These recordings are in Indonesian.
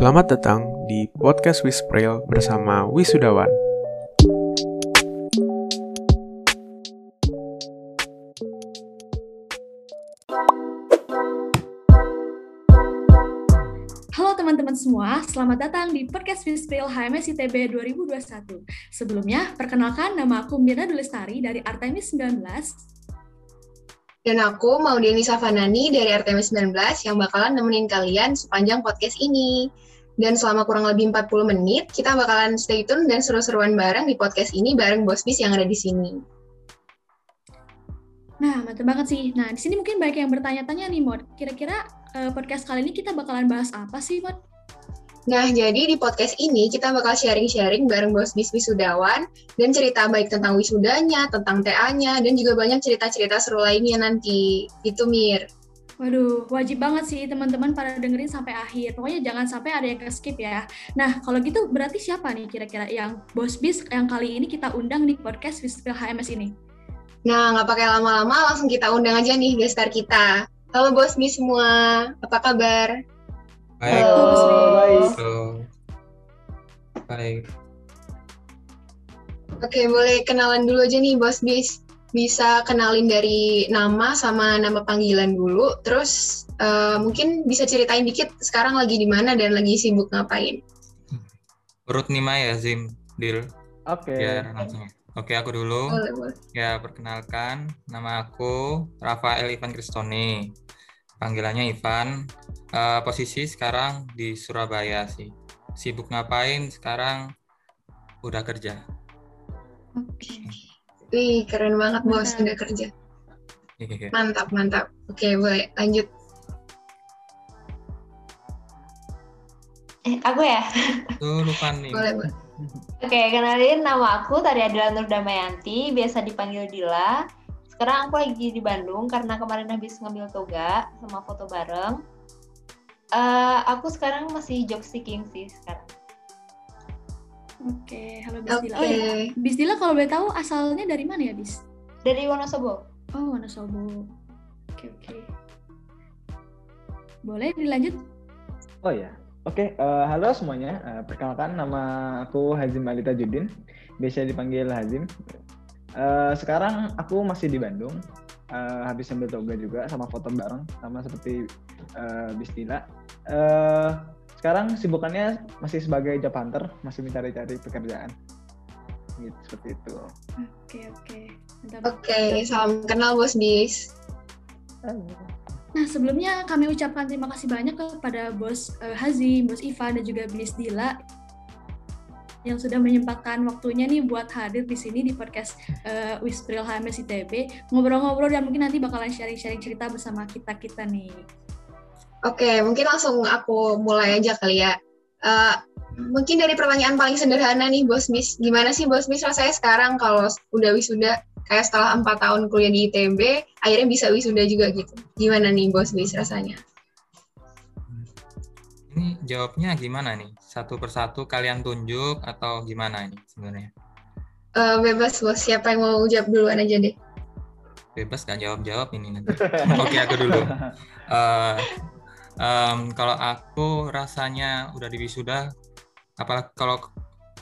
Selamat datang di podcast Wispril bersama Wisudawan. Halo teman-teman semua, selamat datang di podcast Wispril HMS ITB 2021. Sebelumnya, perkenalkan nama aku Mirna Dulestari dari Artemis 19. Dan aku Maudiani Savanani dari Artemis 19 yang bakalan nemenin kalian sepanjang podcast ini. Dan selama kurang lebih 40 menit, kita bakalan stay tune dan seru-seruan bareng di podcast ini bareng Bos Bis yang ada di sini. Nah, mantap banget sih. Nah, di sini mungkin banyak yang bertanya-tanya nih, Mod. Kira-kira uh, podcast kali ini kita bakalan bahas apa sih, Mod? Nah, jadi di podcast ini kita bakal sharing-sharing bareng Bos Bis Wisudawan dan cerita baik tentang wisudanya, tentang TA-nya, dan juga banyak cerita-cerita seru lainnya nanti. Itu Mir. Waduh, wajib banget sih teman-teman pada dengerin sampai akhir. Pokoknya jangan sampai ada yang ke-skip ya. Nah, kalau gitu berarti siapa nih kira-kira yang Bos Bis yang kali ini kita undang di podcast Wispil HMS ini? Nah, nggak pakai lama-lama, langsung kita undang aja nih gestar kita. Halo Bos Bis semua, apa kabar? Baik. Halo. Halo. Baik. Oke, boleh kenalan dulu aja nih Bos Bis. Bisa kenalin dari nama sama nama panggilan dulu, terus uh, mungkin bisa ceritain dikit sekarang lagi di mana dan lagi sibuk ngapain. Urut Nima ya, Zim, Dil. Oke. Biar langsung. Oke, aku dulu. Boleh, boleh. Ya, perkenalkan. Nama aku Rafael Ivan Kristoni. Panggilannya Ivan. Eh, posisi sekarang di Surabaya sih. Sibuk ngapain sekarang? Udah kerja. Oke. Wih, keren banget Bos, udah kerja. Iya. Mantap, mantap. Oke, boleh lanjut. Eh, aku ya? Tuh lupa nih. Boleh, boleh. Oke, kenalin nama aku Tari Adila Nur Damayanti, biasa dipanggil Dila. Sekarang aku lagi di Bandung karena kemarin habis ngambil toga sama foto bareng. Eh, aku sekarang masih job seeking sih sekarang. Oke, halo Oke. Bis Dila. Oh ya, Bis Dila kalau boleh tahu asalnya dari mana ya, Bis? Dari Wonosobo. Oh, Wonosobo. Oke, oke. Boleh dilanjut? Oh ya. Oke, eh, halo semuanya. Eh, perkenalkan nama aku Hazim Ali Tajuddin, biasa dipanggil Hazim. Eh, sekarang aku masih di Bandung. Eh, habis ambil toga juga sama foto bareng sama seperti eh, Bisdila. Eh, sekarang sibukannya masih sebagai job hunter, masih mencari-cari pekerjaan. Gitu, seperti itu. Oke, oke. Mantap. Oke, salam kenal Bos Bis. Nah, sebelumnya kami ucapkan terima kasih banyak kepada Bos eh, Hazim, Bos Ivan, dan juga Miss Dila yang sudah menyempatkan waktunya nih buat hadir di sini di podcast eh, Wispril HMS ITB ngobrol-ngobrol dan mungkin nanti bakalan sharing-sharing cerita bersama kita-kita nih. Oke, mungkin langsung aku mulai aja kali ya. Eh, mungkin dari pertanyaan paling sederhana nih, Bos Bis. Gimana sih Bos Bis rasanya sekarang kalau udah wisuda, kayak setelah empat tahun kuliah di ITB, akhirnya bisa wisuda juga gitu. Gimana nih Bos Bis rasanya? Ini jawabnya gimana nih? Satu persatu kalian tunjuk atau gimana ini sebenarnya? Eh, bebas Bos, siapa yang mau jawab duluan aja deh. bebas gak jawab jawab ini nanti. Oke aku dulu. Eh, em, kalau aku rasanya udah di wisuda, apalagi kalau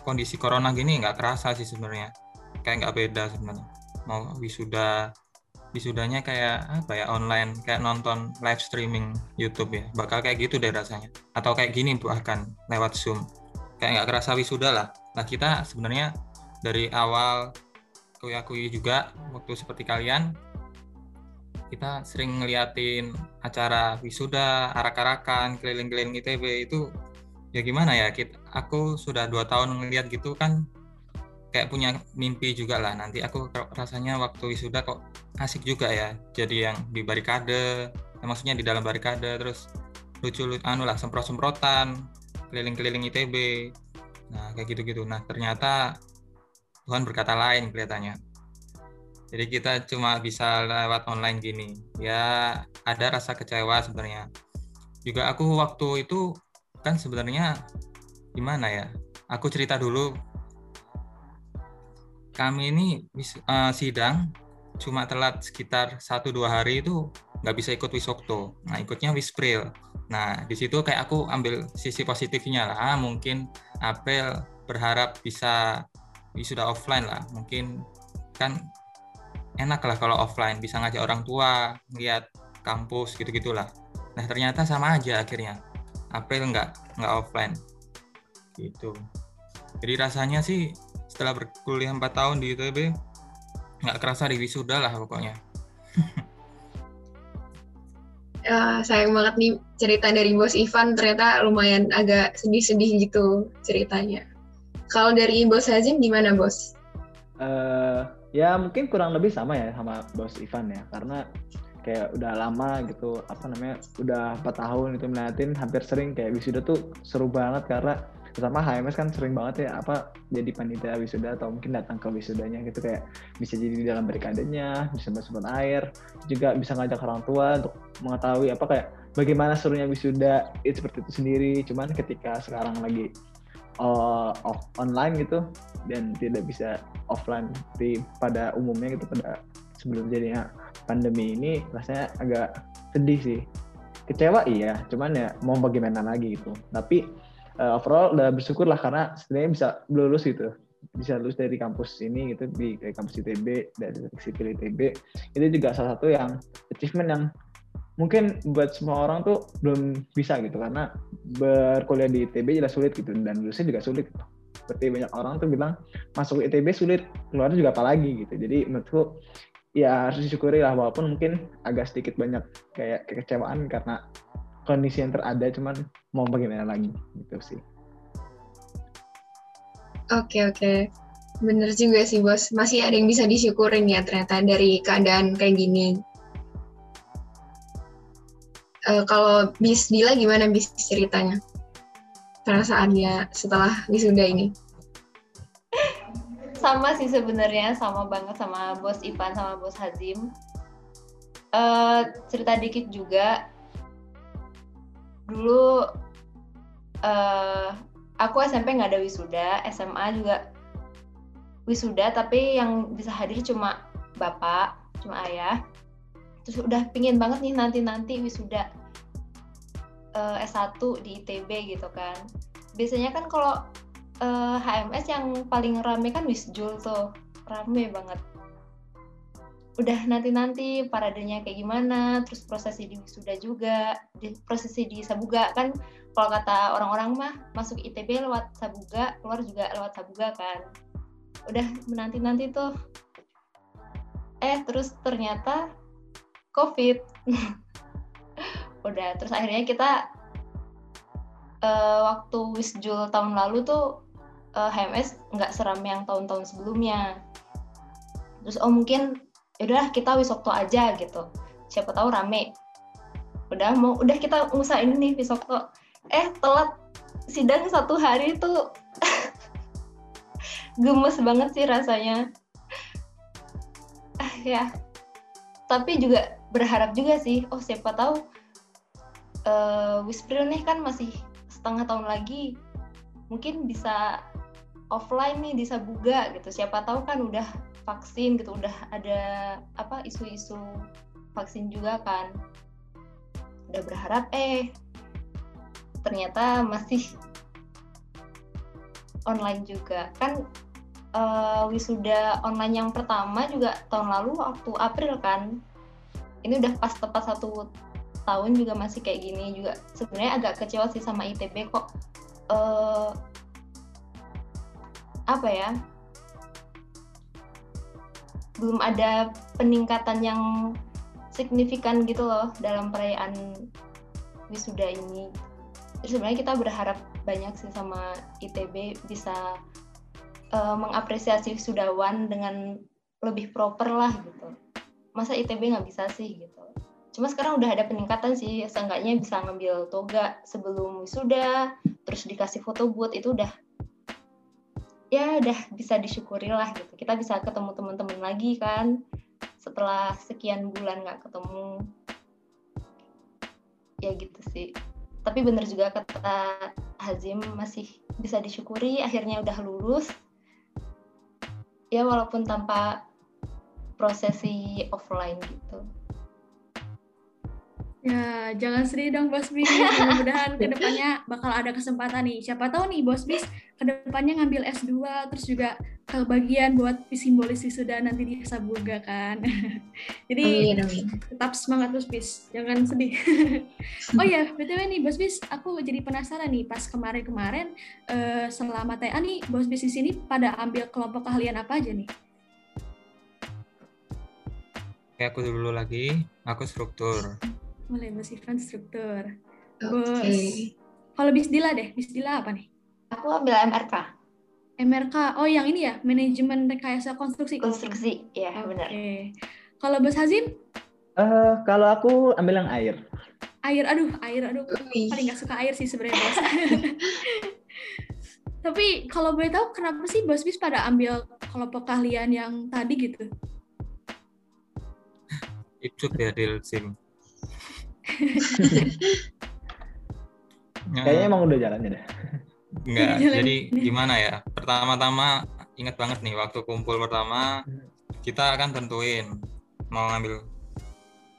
kondisi corona gini nggak kerasa sih sebenarnya. Kayak nggak beda sebenarnya. Mau wisuda, wisudanya kayak apa ya online, kayak nonton live streaming YouTube ya. Bakal kayak gitu deh rasanya. Atau kayak gini bahkan lewat Zoom. Kayak nggak kerasa wisuda lah. Nah kita sebenarnya dari awal akui-akui juga waktu seperti kalian kita sering ngeliatin acara wisuda arak-arakan keliling-keliling ITB itu ya gimana ya kita aku sudah dua tahun ngeliat gitu kan kayak punya mimpi juga lah nanti aku rasanya waktu wisuda kok asik juga ya. Jadi yang di barikade ya maksudnya di dalam barikade terus lucu lucu anu lah semprot semprotan keliling-keliling ITB nah kayak gitu-gitu. Nah ternyata Tuhan berkata lain kelihatannya. Jadi kita cuma bisa lewat online gini. Ya ada rasa kecewa sebenarnya. Juga aku waktu itu kan sebenarnya gimana ya? Aku cerita dulu kami ini eh, sidang cuma telat sekitar satu dua hari itu nggak bisa ikut wisokto. Nah ikutnya wispril. Nah di situ kayak aku ambil sisi positifnya lah. Ah, mungkin Apel berharap bisa wisuda offline lah. Mungkin kan enak lah kalau offline bisa ngajak orang tua lihat kampus gitu gitulah nah ternyata sama aja akhirnya. April nggak nggak offline. Gitu. Jadi rasanya sih setelah berkuliah 4 tahun di ITB nggak kerasa di wisuda lah pokoknya Ya, sayang banget nih cerita dari Bos Ivan ternyata lumayan agak sedih-sedih gitu ceritanya. Kalau dari Bos Hazim gimana Bos? Eh, ya mungkin kurang lebih sama ya sama Bos Ivan ya karena kayak udah lama gitu apa namanya udah empat tahun itu melihatin hampir sering kayak wisuda tuh seru banget karena pertama HMS kan sering banget ya apa jadi panitia wisuda atau mungkin datang ke wisudanya gitu kayak bisa jadi di dalam berikadenya bisa bersumber air juga bisa ngajak orang tua untuk mengetahui apa kayak bagaimana serunya wisuda itu seperti itu sendiri. Cuman ketika sekarang lagi uh, online gitu dan tidak bisa offline di pada umumnya gitu pada sebelum jadinya pandemi ini rasanya agak sedih sih. Kecewa iya cuman ya mau bagaimana lagi gitu. Tapi uh, overall udah bersyukur lah karena sebenarnya bisa lulus gitu. Bisa lulus dari kampus ini gitu di dari kampus ITB dari sipil ITB itu juga salah satu yang achievement yang mungkin buat semua orang tuh belum bisa gitu. Karena berkuliah di ITB jelas sulit gitu dan lulusnya juga sulit. Gitu. seperti banyak orang tuh bilang masuk ITB sulit keluar juga apalagi gitu. Jadi menurutku ya harus disyukuri lah walaupun mungkin agak sedikit banyak kayak kekecewaan karena kondisi yang terada cuman mau bagaimana lagi gitu sih Oke oke, bener juga sih Bos. Masih ada yang bisa disyukurin ya ternyata dari keadaan kayak gini. Eh, kalau Bis Dila gimana Bis ceritanya? Perasaannya setelah wisuda ini? sama sih sebenarnya sama banget sama bos Ivan sama bos Hazim Eh, cerita dikit juga dulu eh aku SMP nggak ada wisuda SMA juga wisuda tapi yang bisa hadir cuma bapak cuma ayah. Terus udah pingin banget nih nanti nanti wisuda eh, S1 di ITB gitu kan. Biasanya kan kalau eh, HMS yang paling rame kan Wisjul tuh. Rame banget udah nanti-nanti paradenya kayak gimana terus prosesi di wisuda juga di, prosesi di Sabuga. Kan kalau kata orang-orang mah masuk ITB lewat Sabuga keluar juga lewat Sabuga kan. Udah menanti-nanti tuh. Eh terus ternyata COVID. Udah terus akhirnya kita eh, waktu Wisjul tahun lalu tuh eh, HMS nggak seram yang tahun-tahun sebelumnya. Terus oh mungkin yaudah kita wisokto aja gitu. Siapa tahu rame. Udah mau udah kita ngusahain nih wisokto eh telat. Sidang satu hari itu gemes banget sih rasanya. Ah ya. Tapi juga berharap juga sih. Oh siapa tahu uh, Wispril nih kan masih setengah tahun lagi. Mungkin bisa offline nih di Sabuga gitu. Siapa tahu kan udah vaksin gitu udah ada apa isu-isu vaksin juga kan. Udah berharap eh ternyata masih online juga. Kan uh, wisuda online yang pertama juga tahun lalu waktu April kan. Ini udah pas tepat satu tahun juga masih kayak gini juga. Sebenarnya agak kecewa sih sama ITB kok uh, apa ya belum ada peningkatan yang signifikan gitu loh dalam perayaan wisuda ini. Terus sebenarnya kita berharap banyak sih sama ITB bisa uh, mengapresiasi wisudawan dengan lebih proper lah gitu. Masa ITB nggak bisa sih gitu. Cuma sekarang udah ada peningkatan sih, seenggaknya bisa ngambil toga sebelum wisuda, terus dikasih foto booth itu udah ya udah bisa disyukuri lah gitu. Kita bisa ketemu teman-teman lagi kan setelah sekian bulan nggak ketemu. Ya gitu sih. Tapi bener juga kata Hazim masih bisa disyukuri akhirnya udah lulus. Ya walaupun tanpa prosesi offline gitu Ya, jangan sedih dong Bos Bis. Mudah-mudahan ke depannya bakal ada kesempatan nih. Siapa tahu nih Bos Bis ke depannya ngambil S2 terus juga kebagian buat simbolis wisuda nanti di Sabuga kan. Jadi Amin, amin. tetap semangat Bos Bis, jangan sedih. oh ya, BTW nih Bos Bis, aku jadi penasaran nih pas kemarin-kemarin eh, selama TA nih Bos Bis di sini pada ambil kelompok keahlian apa aja nih? Kayak aku dulu lagi, aku struktur. Mulai Bos Ivan struktur. Oke. Bos. Kalau Bisdila deh, Bisdila apa nih? Aku ambil MRK, MRK, oh yang ini ya, manajemen rekayasa konstruksi. konstruksi. Ya, Oke. benar. Kalau Bos Hazim, Eh, kalau aku ambil yang air. air, aduh, air, aduh, paling nggak suka air sih sebenarnya Bos. Tapi kalau boleh tahu kenapa sih Bos Bis pada ambil kelompok keahlian yang tadi gitu? Ipsuk ya deal sim. Kayaknya emang udah jalannya dah. Enggak, Jalan. jadi gimana ya? Pertama-tama ingat banget nih waktu kumpul pertama kita akan tentuin mau ngambil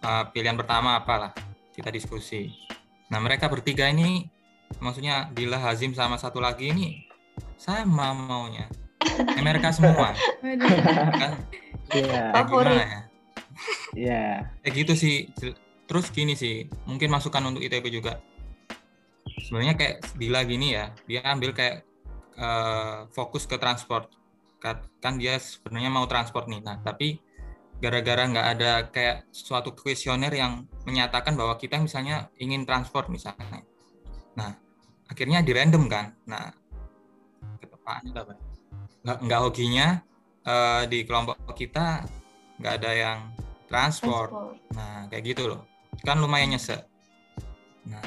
uh, pilihan pertama apalah kita diskusi. Nah mereka bertiga ini maksudnya Dila Hazim sama satu lagi ini sama maunya MRK semua kan Iya. Favorit. gimana ya? Iya. Kayak gitu sih. Terus gini sih, mungkin masukan untuk ITB juga. Sebenarnya kayak Dila gini ya, dia ambil kayak eh, fokus ke transport. Kan dia sebenarnya mau transport nih. Nah, tapi gara-gara nggak ada kayak suatu kuesioner yang menyatakan bahwa kita misalnya ingin transport misalnya. Nah, akhirnya di random kan. Nah, ketepaannya apa? Nggak, nggak hokinya eh, di kelompok kita nggak ada yang transport. Transport. Nah, kayak gitu loh. Kan lumayan nyesek. Nah,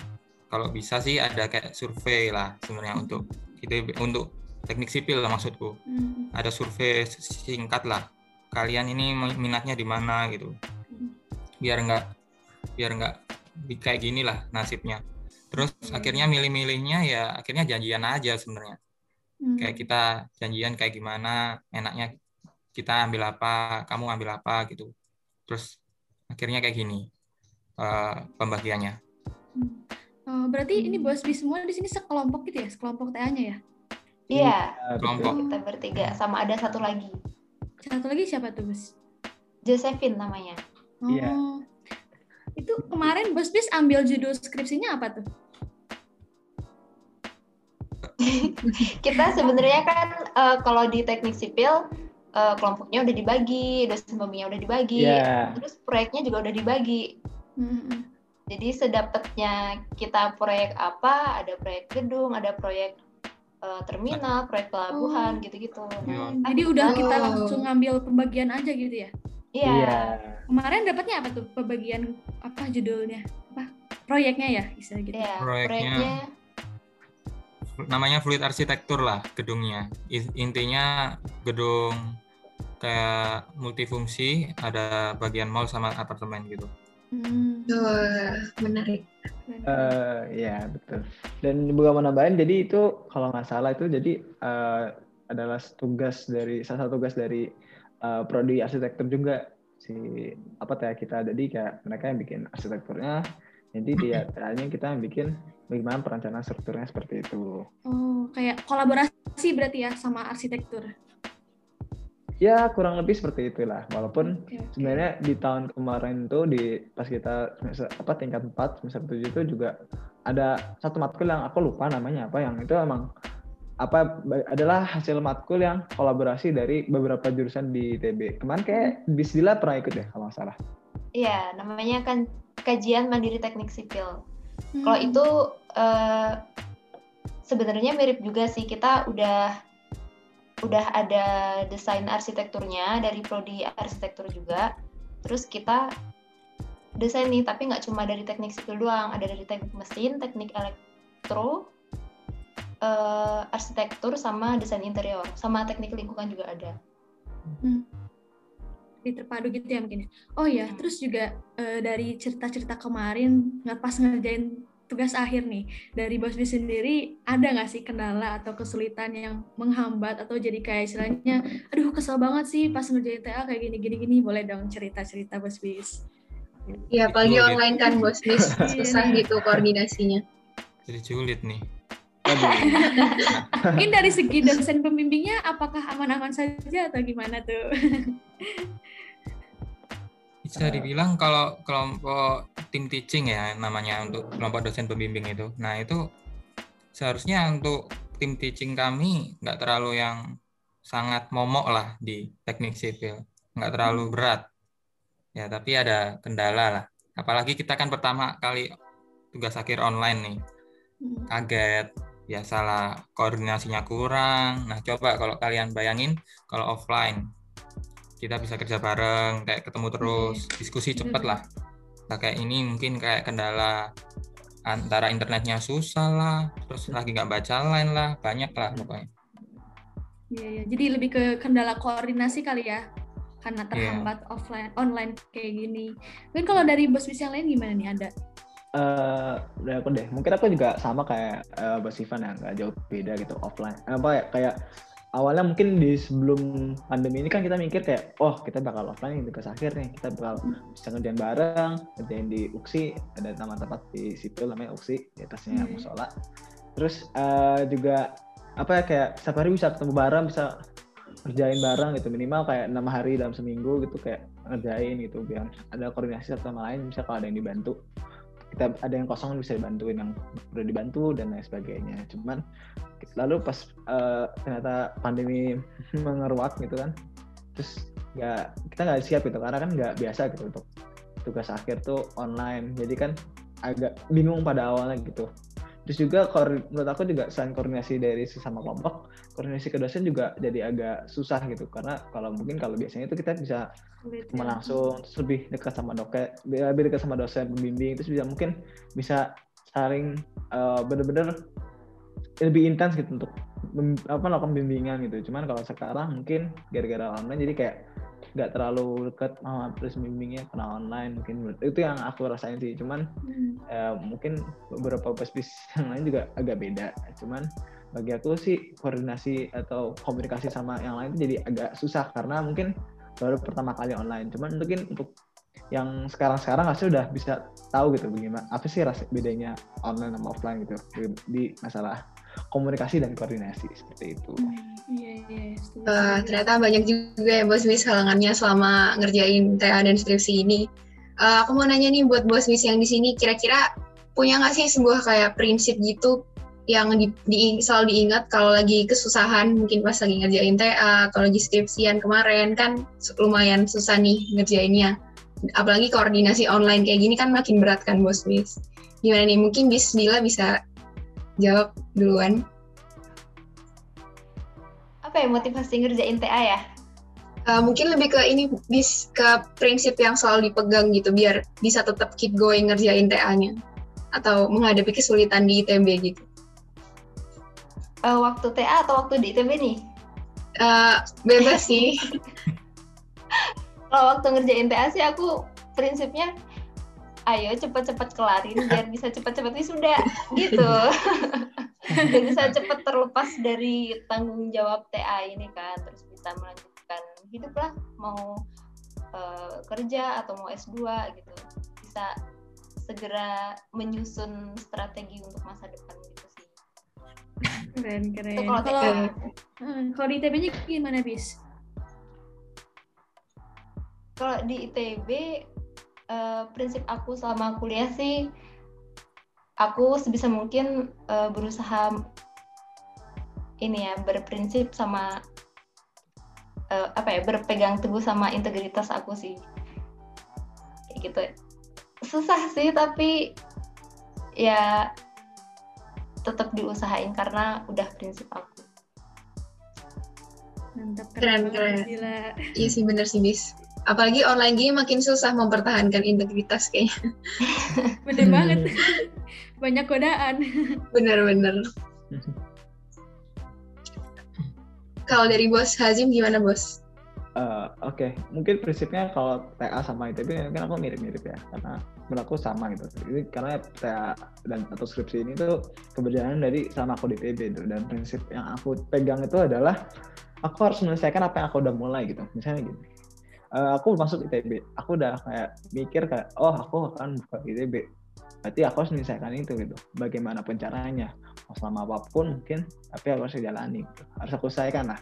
kalau bisa sih ada kayak survei lah sebenarnya untuk ITB untuk teknik sipil lah maksudku. Hmm. Ada survei singkat lah. Kalian ini minatnya di mana gitu. Biar nggak biar nggak di- kayak gini lah nasibnya. Terus akhirnya milih-milihnya ya akhirnya janjian aja sebenarnya. Hmm. Kayak kita janjian kayak gimana, enaknya kita ambil apa, kamu ambil apa gitu. Terus akhirnya kayak gini eh, pembagiannya. Oh, berarti ini Bos Bis semua di sini sekelompok gitu ya, sekelompok TA-nya ya? Iya, betul. Kelompok. kita bertiga sama ada satu lagi. Satu lagi siapa tuh Bos? Josephine namanya. Oh. Iya. Itu kemarin Bos Bis ambil judul skripsinya apa tuh? Kita sebenarnya kan eh, kalau di teknik sipil eh, kelompoknya udah dibagi, dosen pembimbingnya udah dibagi, Iya. terus proyeknya juga udah dibagi. Hmm. Jadi sedapatnya kita proyek apa, ada proyek gedung, ada proyek eh, terminal, proyek pelabuhan, Oh. gitu-gitu. Iya. Nah, Jadi udah Oh. kita langsung ngambil pembagian aja gitu ya? Iya. Iya. Kemarin dapatnya apa tuh pembagian apa judulnya? Apa? Proyeknya ya, istilah gitu. Iya, Proyeknya. proyeknya Namanya fluid arsitektur lah gedungnya. Intinya gedung kayak multifungsi, ada bagian mall sama apartemen gitu. Hmm. Menarik. Eh, ya betul. Dan juga mau nambahin, jadi itu kalau nggak salah itu jadi eh, adalah tugas dari salah satu tugas dari eh, prodi arsitektur juga si apa TA kita. Jadi kayak mereka yang bikin arsitekturnya, nanti dia TA-nya kita yang bikin bagaimana perencanaan strukturnya seperti itu. Oh, kayak kolaborasi berarti ya sama arsitektur. Ya kurang lebih seperti itulah. Walaupun oke. sebenarnya di tahun kemarin tuh di pas kita semester apa tingkat 4 semester 7 itu juga ada satu matkul yang aku lupa namanya apa yang itu emang apa adalah hasil matkul yang kolaborasi dari beberapa jurusan di ITB. Kemarin kayak Bisdila pernah ikut ya kalau nggak salah. Iya, namanya kan kajian mandiri teknik sipil. Hmm. Kalau itu eh, sebenarnya mirip juga sih kita udah udah ada desain arsitekturnya dari prodi arsitektur juga. Terus kita desain nih, tapi nggak cuma dari teknik sipil doang, ada dari teknik mesin, teknik elektro, eh, arsitektur sama desain interior, sama teknik lingkungan juga ada. Jadi terpadu gitu ya mungkin. Oh ya, Hmm. terus juga eh, dari cerita-cerita kemarin nggak pas ngerjain tugas akhir nih dari Bos Bis sendiri ada nggak sih kendala atau kesulitan yang menghambat atau jadi kayak istilahnya aduh kesel banget sih pas ngerjain TA kayak gini gini gini boleh dong cerita cerita Bos Bis Iya, apalagi online kan bos bis Iya susah gitu koordinasinya. Jadi sulit nih. Aduh. Mungkin dari segi dosen pembimbingnya apakah aman-aman saja atau gimana tuh? Bisa Eh. dibilang kalau kelompok tim teaching ya namanya untuk kelompok dosen pembimbing itu. Nah itu seharusnya untuk tim teaching kami nggak terlalu yang sangat momok lah di teknik sipil, nggak terlalu berat. Ya tapi ada kendala lah. Apalagi kita kan pertama kali tugas akhir online nih, Hmm. kaget, biasalah koordinasinya kurang. Nah coba kalau kalian bayangin kalau offline kita bisa kerja bareng, kayak ketemu terus, diskusi cepet lah. Nah, kayak ini mungkin kayak kendala antara internetnya susah lah, terus lagi nggak baca line lah, banyak lah pokoknya. Iya, iya. Jadi lebih ke kendala koordinasi kali ya, karena Iya. terhambat offline, online kayak gini. Mungkin kalau dari bos bis yang lain gimana nih? Ada? Eh, udah aku deh. Mungkin aku juga sama kayak eh, Bos Ivan ya, nggak jauh beda gitu offline. Apa ya kayak awalnya mungkin di sebelum pandemi ini kan kita mikir kayak, oh kita bakal offline nih tugas akhir nih, kita bakal bisa ngerjain bareng, ngerjain di UKSI, ada nama tempat di sipil namanya UKSI, di atasnya Hmm. musola. Terus eh, juga apa ya kayak setiap hari bisa ketemu bareng, bisa ngerjain bareng gitu minimal kayak enam hari dalam seminggu gitu kayak ngerjain gitu biar ada koordinasi satu sama lain bisa kalau ada yang dibantu kita ada yang kosong bisa dibantuin yang perlu dibantu dan lain sebagainya. Cuman lalu pas eh, ternyata pandemi mengeruak gitu kan terus nggak kita nggak siap gitu karena kan nggak biasa gitu untuk tugas akhir tuh online. Jadi kan agak bingung pada awalnya gitu terus juga menurut aku juga selain koordinasi dari sesama kelompok koordinasi ke dosen juga jadi agak susah gitu. Karena kalau mungkin kalau biasanya itu kita bisa ketemu ya. langsung terus lebih dekat sama doket lebih dekat sama dosen pembimbing. Terus bisa mungkin bisa saling eh, bener-bener lebih intens gitu untuk apa melakukan bimbingan gitu. Cuman kalau sekarang mungkin gara-gara online jadi kayak nggak terlalu dekat sama terus bimbingnya karena online mungkin. Itu yang aku rasain sih cuman Hmm. eh, mungkin beberapa pespis yang lain juga agak beda. Cuman bagi aku sih koordinasi atau komunikasi sama yang lain itu jadi agak susah karena mungkin baru pertama kali online. Cuman mungkin untuk yang sekarang-sekarang harusnya udah bisa tahu gitu bagaimana apa sih rasa bedanya online sama offline gitu di masalah komunikasi dan koordinasi seperti itu Hmm, Iya, iya. setuju. ternyata banyak juga ya bos bis halangannya selama ngerjain TA dan skripsi ini. Eh, aku mau nanya nih buat bos bis yang di sini, kira-kira punya nggak sih sebuah kayak prinsip gitu yang di, di- selalu diingat kalau lagi kesusahan, mungkin pas lagi ngerjain TA atau lagi skripsian kemarin kan lumayan susah nih ngerjainnya. Apalagi koordinasi online kayak gini kan makin berat kan bos bis. Gimana nih? Mungkin bis Dila bisa jawab duluan. Apa ya motivasi ngerjain TA ya? Uh, mungkin lebih ke ini bis ke prinsip yang selalu dipegang gitu biar bisa tetap keep going ngerjain TA-nya atau menghadapi kesulitan di ITB gitu. Eh, waktu TA atau waktu di ITB nih? Uh, bebas sih. Kalau waktu ngerjain TA sih aku prinsipnya ayo cepet-cepet kelarin biar bisa cepet-cepet wisuda gitu. biar bisa cepet terlepas dari tanggung jawab TA ini kan terus bisa melanjutkan hidup lah mau eh, kerja atau mau S2 gitu. Bisa segera menyusun strategi untuk masa depan gitu sih. Keren, keren. Itu kalau Kalau TA. Hmm, kalau di ITB-nya gimana, Bis? Kalau di ITB eh, prinsip aku selama kuliah sih aku sebisa mungkin eh, berusaha ini ya berprinsip sama eh, apa ya berpegang teguh sama integritas aku sih kayak gitu susah sih tapi ya tetap diusahain karena udah prinsip aku Mantap, Keren, keren. Gila. Iya sih bener sih bis. Apalagi online gini makin susah mempertahankan integritas kayaknya. Bener Hmm. banget. Banyak godaan. Bener-bener. Kalau dari bos Hazim gimana bos? Eh, Oke, mungkin prinsipnya kalau TA sama ITB mungkin aku mirip-mirip ya, karena menurut aku sama gitu. Ini karena TA dan atau skripsi ini tuh keberjalanan dari sama aku di ITB itu dan prinsip yang aku pegang itu adalah aku harus menyelesaikan apa yang aku udah mulai gitu. Misalnya gini, uh, aku masuk ITB aku udah kayak mikir kayak oh aku akan buka ITB berarti aku harus menyelesaikan itu gitu bagaimanapun caranya. Mau selama apa pun mungkin tapi aku harus jalani gitu. harus aku selesaikan lah.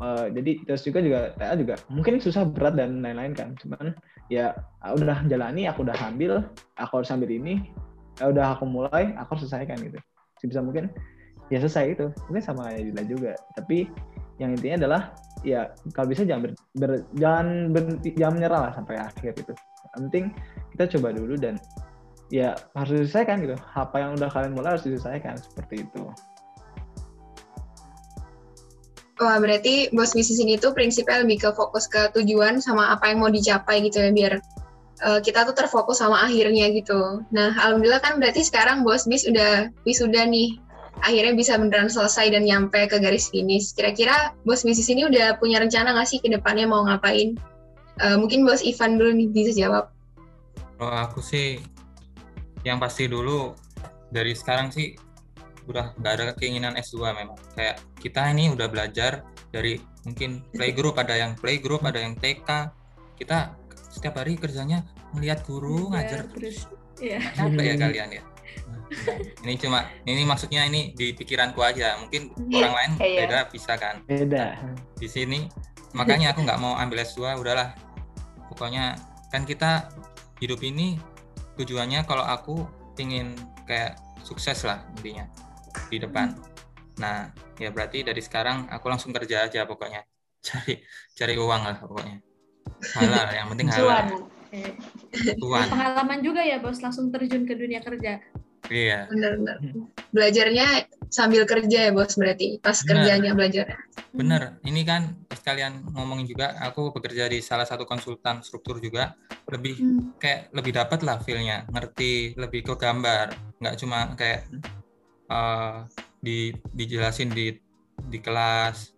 Uh, jadi terus juga juga TA juga mungkin susah berat dan lain-lain kan. Cuman ya udah jalani aku udah ambil aku harus ambil ini ya udah aku mulai aku harus selesaikan gitu. Sebisa mungkin ya selesai itu. Mungkin sama kayak Dila juga. Tapi yang intinya adalah ya kalau bisa jangan ber, ber, jangan berhenti jangan menyerah lah sampai akhir yang penting kita coba dulu dan ya harus diselesaikan gitu apa yang udah kalian mulai harus diselesaikan seperti itu Wah, berarti bos bisnis ini tuh prinsipnya lebih ke fokus ke tujuan sama apa yang mau dicapai gitu ya, biar uh, kita tuh terfokus sama akhirnya gitu. Nah, alhamdulillah kan berarti sekarang bos bis udah wisuda nih. Akhirnya bisa beneran selesai dan nyampe ke garis finish. Kira-kira bos bisnis ini udah punya rencana nggak sih ke depannya mau ngapain? Uh, mungkin bos Ivan dulu nih bisa jawab. Kalau aku sih, yang pasti dulu dari sekarang sih udah nggak ada keinginan S2 memang kayak kita ini udah belajar dari mungkin playgroup ada yang playgroup ada yang TK kita setiap hari kerjanya melihat guru ya, ngajar terus ya. capek ya kalian ya ini cuma ini maksudnya ini di pikiranku aja mungkin ya, orang lain ya. beda bisa kan beda di sini makanya aku nggak mau ambil S2 udahlah pokoknya kan kita hidup ini tujuannya kalau aku ingin kayak sukses lah intinya di depan. Nah, ya berarti dari sekarang aku langsung kerja aja pokoknya. Cari cari uang lah pokoknya. Halal, yang penting halal. Tuan. Pengalaman juga ya, Bos, langsung terjun ke dunia kerja. Iya. Benar-benar. Belajarnya sambil kerja ya, Bos, berarti. Pas Bener. kerjanya belajarnya. Bener. Ini kan sekalian ngomongin juga, aku bekerja di salah satu konsultan struktur juga. Lebih hmm. kayak lebih dapat lah feel-nya. Ngerti, lebih ke gambar. Nggak cuma kayak uh, di dijelasin di di kelas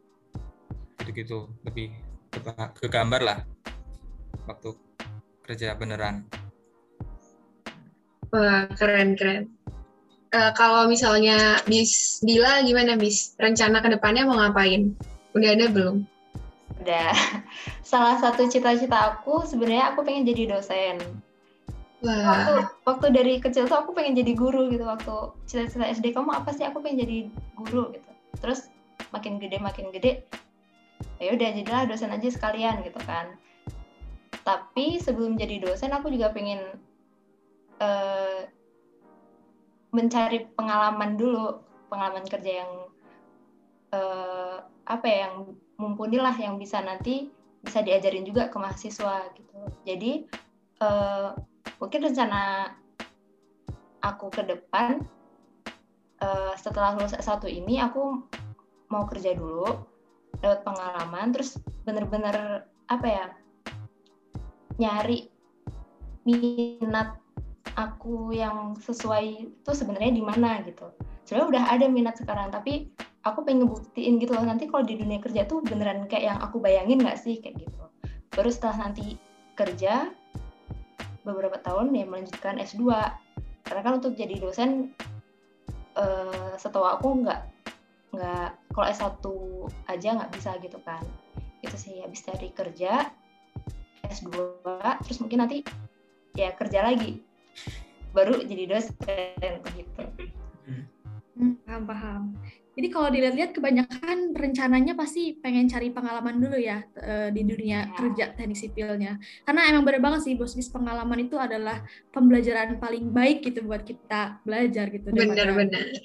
gitu-gitu lebih ke, ke gambar lah waktu kerja beneran. Wah keren keren. Uh, kalau misalnya bis Dila gimana bis rencana ke depannya mau ngapain? Udah ada belum? Udah. Salah satu cita-cita aku sebenarnya aku pengen jadi dosen waktu waktu dari kecil tuh aku pengen jadi guru gitu waktu cita-cita SD kamu apa sih aku pengen jadi guru gitu terus makin gede makin gede ya udah jadilah dosen aja sekalian gitu kan tapi sebelum jadi dosen aku juga pengen uh, mencari pengalaman dulu pengalaman kerja yang uh, apa ya yang mumpuni lah yang bisa nanti bisa diajarin juga ke mahasiswa gitu. Jadi uh, mungkin rencana aku ke depan uh, setelah lulus S1 ini aku mau kerja dulu dapat pengalaman terus bener-bener apa ya nyari minat aku yang sesuai itu sebenarnya di mana gitu. Sebenarnya udah ada minat sekarang tapi aku pengen ngebuktiin gitu loh nanti kalau di dunia kerja tuh beneran kayak yang aku bayangin nggak sih kayak gitu. Baru setelah nanti kerja beberapa tahun ya melanjutkan S2 karena kan untuk jadi dosen uh, setahu aku nggak nggak kalau S1 aja nggak bisa gitu kan. Itu sih habis dari kerja S2 terus mungkin nanti ya kerja lagi baru jadi dosen gitu hmm, paham paham jadi kalau dilihat-lihat kebanyakan rencananya pasti pengen cari pengalaman dulu ya uh, di dunia ya. kerja teknik sipilnya. Karena emang bener banget sih bos bis pengalaman itu adalah pembelajaran paling baik gitu buat kita belajar gitu. Bener-bener.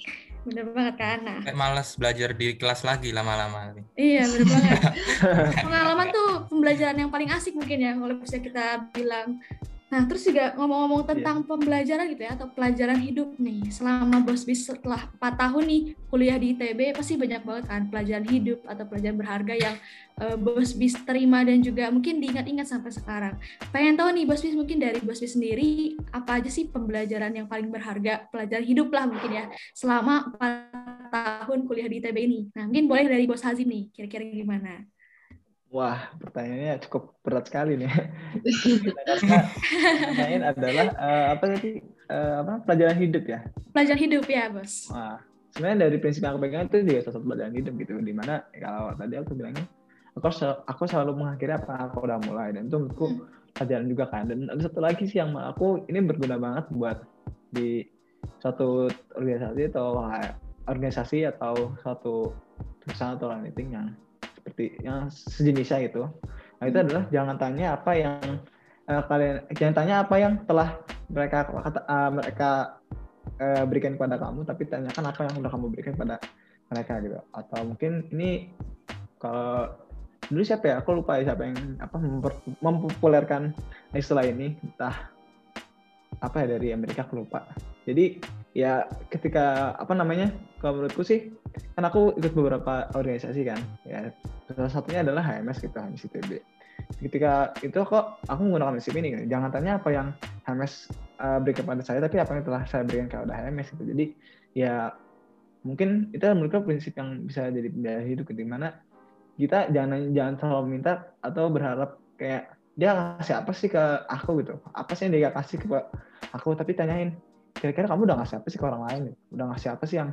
Bener banget kan. Nah. Males belajar di kelas lagi lama-lama. Iya bener banget. pengalaman tuh pembelajaran yang paling asik mungkin ya kalau bisa kita bilang Nah, terus juga ngomong-ngomong iya. tentang yeah. pembelajaran gitu ya, atau pelajaran hidup nih. Selama Bos Bis setelah 4 tahun nih kuliah di ITB, pasti banyak banget kan pelajaran hidup atau pelajaran berharga yang uh, Bos Bis terima dan juga mungkin diingat-ingat sampai sekarang. Pengen tahu nih Bos Bis mungkin dari Bos Bis sendiri, apa aja sih pembelajaran yang paling berharga, pelajaran hidup lah mungkin ya, selama 4 tahun kuliah di ITB ini. Nah, mungkin boleh dari Bos Hazim nih, kira-kira gimana? Wah, pertanyaannya cukup berat sekali nih. Karena pertanyaan adalah uh, apa tadi uh, apa pelajaran hidup ya? Pelajaran hidup ya, bos. Wah, sebenarnya dari prinsip yang aku pegang itu juga satu pelajaran hidup gitu. Di mana kalau tadi aku bilangnya aku sel- aku selalu mengakhiri apa yang aku udah mulai dan itu menurutku Hmm. pelajaran juga kan dan ada satu lagi sih yang aku ini berguna banget buat di suatu organisasi atau organisasi atau suatu perusahaan atau meeting yang seperti yang sejenisnya gitu nah itu Hmm. adalah jangan tanya apa yang eh, kalian jangan tanya apa yang telah mereka kata eh, mereka eh, berikan kepada kamu tapi tanyakan apa yang udah kamu berikan kepada mereka gitu. Atau mungkin ini kalau dulu siapa ya? Aku lupa ya siapa yang apa memper- mempopulerkan istilah ini. Entah apa ya dari Amerika aku lupa. Jadi ya ketika apa namanya kalau menurutku sih kan aku ikut beberapa organisasi kan ya. Salah satunya adalah HMS gitu HMS ITB ketika itu kok aku menggunakan prinsip ini gitu. jangan tanya apa yang HMS uh, berikan kepada saya tapi apa yang telah saya berikan kepada HMS gitu. Jadi ya mungkin itu menurutku prinsip yang bisa jadi pilihan hidup di mana kita jangan jangan selalu minta atau berharap kayak dia ngasih apa sih ke aku? gitu. Apa sih yang dia kasih ke aku? Tapi tanyain kira-kira kamu udah ngasih apa sih ke orang lain udah ngasih apa sih yang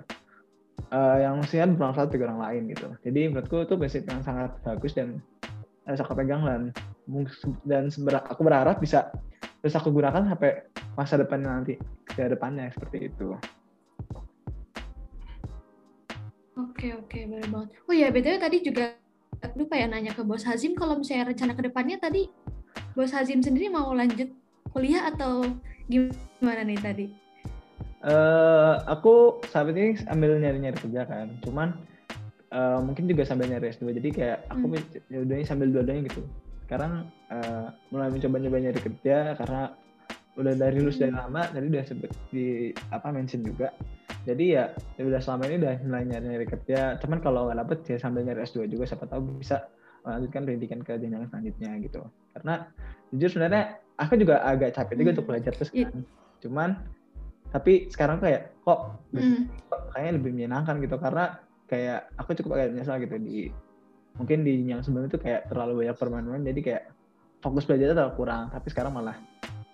eh, yang maksudnya bermanfaat bagi orang lain gitu jadi menurutku itu prinsip yang sangat bagus dan harus aku pegang dan dan aku berharap bisa terus aku gunakan sampai masa depannya nanti ke depannya seperti itu Oke oke benar banget. Oh ya btw tadi juga lupa ya nanya ke Bos Hazim kalau misalnya rencana ke depannya tadi Bos Hazim sendiri mau lanjut kuliah atau gimana nih tadi? Eh, aku saat ini ambil nyari-nyari kerja kan cuman eh, mungkin juga sambil nyari S2 jadi kayak aku Hmm. udah sambil dua-duanya gitu sekarang eh, mulai mencoba-coba nyari kerja karena udah dari lulus dari Hmm. lama tadi udah sempet di apa mention juga jadi ya ya udah selama ini udah mulai nyari-nyari kerja cuman kalau nggak dapet ya sambil nyari S2 juga siapa tahu bisa melanjutkan pendidikan ke jenjang selanjutnya gitu karena jujur sebenarnya aku juga agak capek juga Hmm. untuk belajar terus Iya. kan cuman tapi sekarang kayak kok Hmm. kayaknya lebih menyenangkan gitu karena kayak aku cukup agak menyesal gitu di mungkin di yang sebelumnya itu kayak terlalu banyak permainan jadi kayak fokus belajar terlalu kurang tapi sekarang malah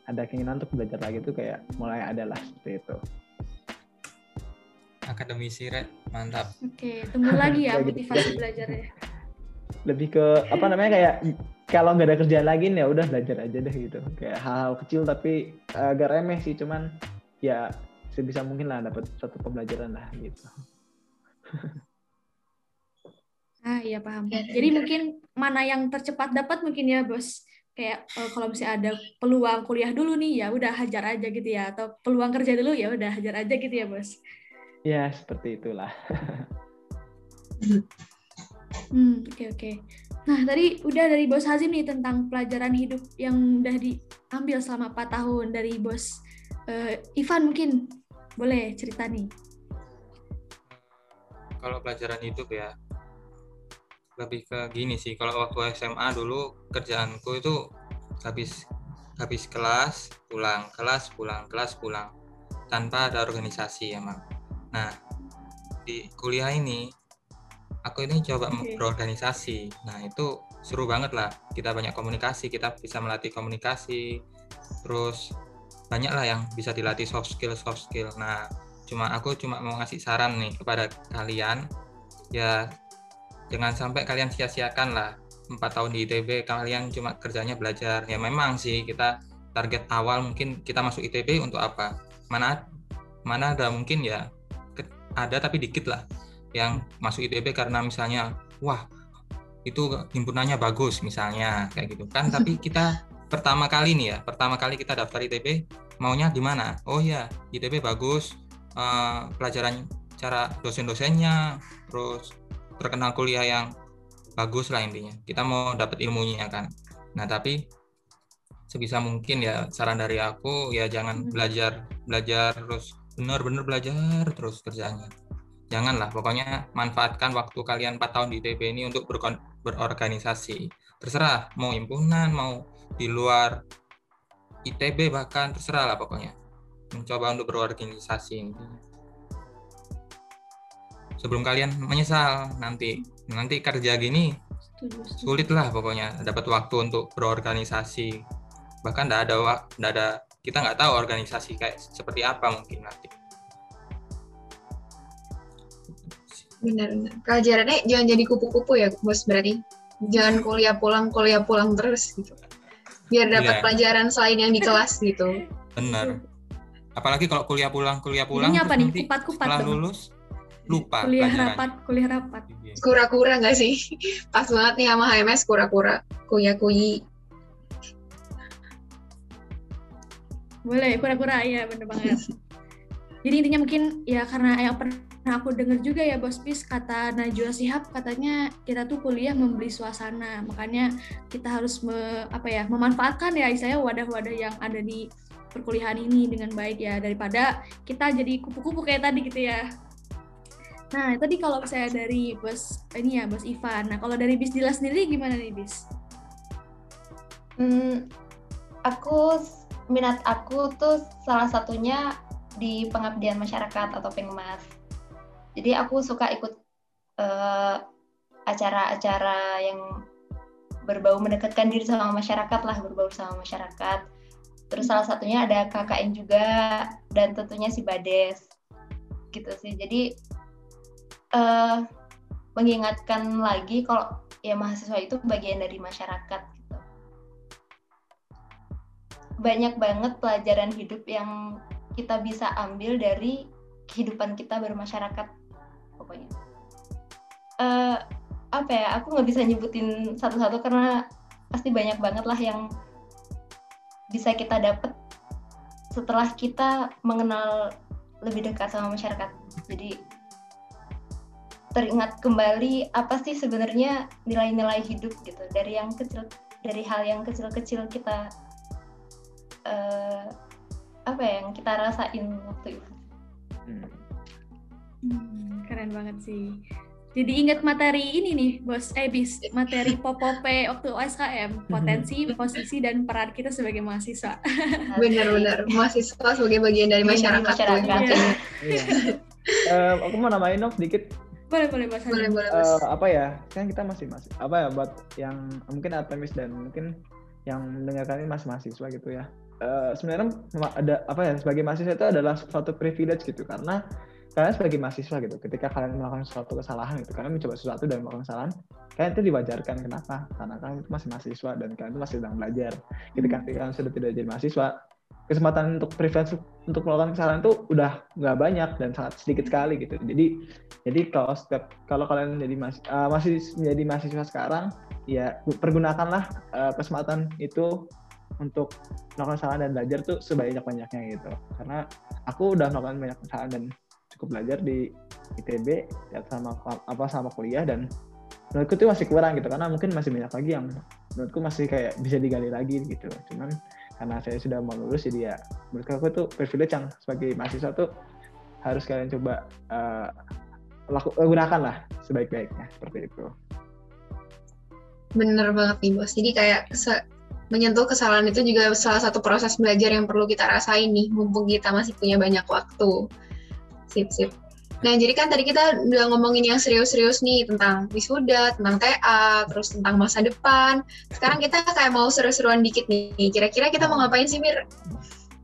ada keinginan untuk belajar lagi tuh kayak mulai ada lah seperti itu Akademisi Red, mantap. Oke tunggu lagi ya gitu. motivasi belajarnya. lebih ke apa namanya kayak kalau nggak ada kerjaan lagi nih ya udah belajar aja deh gitu kayak hal-hal kecil tapi agak remeh sih cuman ya sebisa mungkin lah dapat satu pembelajaran lah gitu Ah iya paham. Ya, Jadi mungkin mana yang tercepat dapat mungkin ya bos. Kayak eh, kalau misalnya ada peluang kuliah dulu nih ya udah hajar aja gitu ya. Atau peluang kerja dulu ya udah hajar aja gitu ya bos. ya seperti itulah Hmm oke oke. Nah tadi udah dari bos Hazim nih tentang pelajaran hidup yang udah diambil selama 4 tahun dari bos eh, Ivan mungkin boleh cerita nih. Kalau pelajaran hidup ya lebih ke gini sih. Kalau waktu SMA dulu kerjaanku itu habis habis kelas pulang, kelas pulang, kelas pulang tanpa ada organisasi emang. Nah di kuliah ini aku ini coba Oke. berorganisasi. Nah itu seru banget lah. Kita banyak komunikasi, kita bisa melatih komunikasi. Terus banyak lah yang bisa dilatih soft skill soft skill. Nah cuma aku cuma mau ngasih saran nih kepada kalian. Ya jangan sampai kalian sia-siakan lah. Empat tahun di ITB kalian cuma kerjanya belajar. Ya memang sih kita target awal mungkin kita masuk ITB untuk apa? Mana mana ada mungkin ya ada tapi dikit lah yang masuk ITB karena misalnya wah itu himpunannya bagus misalnya kayak gitu kan. Tapi kita pertama kali nih ya pertama kali kita daftar ITB maunya di mana? Oh ya ITB bagus eh, pelajaran cara dosen-dosennya terus terkenal kuliah yang bagus lah intinya. Kita mau dapat ilmunya kan. Nah tapi sebisa mungkin ya saran dari aku ya jangan Hmm. belajar belajar terus benar-benar belajar terus kerjanya. Janganlah pokoknya manfaatkan waktu kalian 4 tahun di ITB ini untuk berorganisasi. Terserah mau himpunan mau di luar ITB bahkan terserah lah pokoknya. Mencoba untuk berorganisasi intinya. Sebelum kalian menyesal nanti nanti kerja gini sulit lah pokoknya dapat waktu untuk berorganisasi. Bahkan tidak ada nggak ada kita nggak tahu organisasi kayak seperti apa mungkin nanti. Benar-benar. Pelajarannya jangan jadi kupu-kupu ya, bos berarti. jangan kuliah pulang kuliah pulang terus gitu biar dapat Iya. pelajaran selain yang di kelas gitu Benar. Apalagi kalau kuliah pulang, kuliah pulang apa nih? nanti Kupat-kupat setelah dong. lulus lupa kuliah pelajarannya. rapat, kuliah rapat. Iya. kura-kura nggak sih pas banget nih sama HMS kura-kura kuya kuyi Boleh, kura-kura ya bener banget. Jadi intinya mungkin ya karena yang pernah aku dengar juga ya Bos Pis kata Najwa Shihab katanya kita tuh kuliah membeli suasana. Makanya kita harus me- apa ya memanfaatkan ya istilahnya wadah-wadah yang ada di perkuliahan ini dengan baik ya daripada kita jadi kupu-kupu kayak tadi gitu ya. Nah, tadi kalau saya dari Bos ini ya Bos Ivan. Nah, kalau dari Bis Dila sendiri gimana nih Bis? Hmm, aku minat aku tuh salah satunya di pengabdian masyarakat atau pengmas. Jadi aku suka ikut eh, acara-acara yang berbau mendekatkan diri sama masyarakat lah, berbau sama masyarakat. Terus salah satunya ada KKN juga dan tentunya si Bades gitu sih. Jadi eh, mengingatkan lagi kalau ya mahasiswa itu bagian dari masyarakat gitu banyak banget pelajaran hidup yang kita bisa ambil dari kehidupan kita bermasyarakat pokoknya Eh, apa ya aku nggak bisa nyebutin satu-satu karena pasti banyak banget lah yang bisa kita dapat setelah kita mengenal lebih dekat sama masyarakat jadi teringat kembali apa sih sebenarnya nilai-nilai hidup gitu dari yang kecil dari hal yang kecil-kecil kita eh, apa ya yang kita rasain waktu itu. Hmm. Hmm, keren banget sih. Jadi ingat materi ini nih, Bos Ebis, materi Popope waktu OSKM, potensi, posisi, dan peran kita sebagai mahasiswa. bener-bener mahasiswa sebagai bagian dari masyarakat, masyarakat. tuh. Iya. Eh, aku mau namain dong sedikit Boleh, boleh, Bos. Haji. boleh boleh Mas. eh, apa ya kan kita masih masih apa ya buat yang mungkin Artemis dan mungkin yang mendengarkan ini masih mahasiswa gitu ya Eh, sebenarnya ada apa ya sebagai mahasiswa itu adalah suatu privilege gitu karena kalian sebagai mahasiswa gitu ketika kalian melakukan suatu kesalahan gitu kalian mencoba sesuatu dan melakukan kesalahan kalian itu diwajarkan kenapa? Karena kalian itu masih mahasiswa dan kalian itu masih sedang belajar. Ketika kalian sudah tidak jadi mahasiswa kesempatan untuk privilege untuk melakukan kesalahan itu udah nggak banyak dan sangat sedikit sekali gitu. Jadi jadi kalau setiap kalau kalian jadi mas, eh, masih menjadi mahasiswa sekarang ya pergunakanlah eh, kesempatan itu untuk melakukan kesalahan dan belajar tuh sebanyak banyaknya gitu. Karena aku udah melakukan banyak kesalahan dan cukup belajar di ITB ya sama apa sama kuliah dan menurutku tuh masih kurang gitu karena mungkin masih banyak lagi yang menurutku masih kayak bisa digali lagi gitu cuman karena saya sudah mau lulus jadi ya menurut aku tuh privilege yang sebagai mahasiswa tuh harus kalian coba eh, laku, eh, gunakan lah sebaik-baiknya seperti itu. Bener banget nih bos. Jadi kayak se- menyentuh kesalahan itu juga salah satu proses belajar yang perlu kita rasain nih, mumpung kita masih punya banyak waktu. Sip sip. Nah jadi kan tadi kita udah ngomongin yang serius-serius nih tentang wisuda, tentang TA, terus tentang masa depan. Sekarang kita kayak mau seru-seruan dikit nih. Kira-kira kita mau ngapain sih Mir?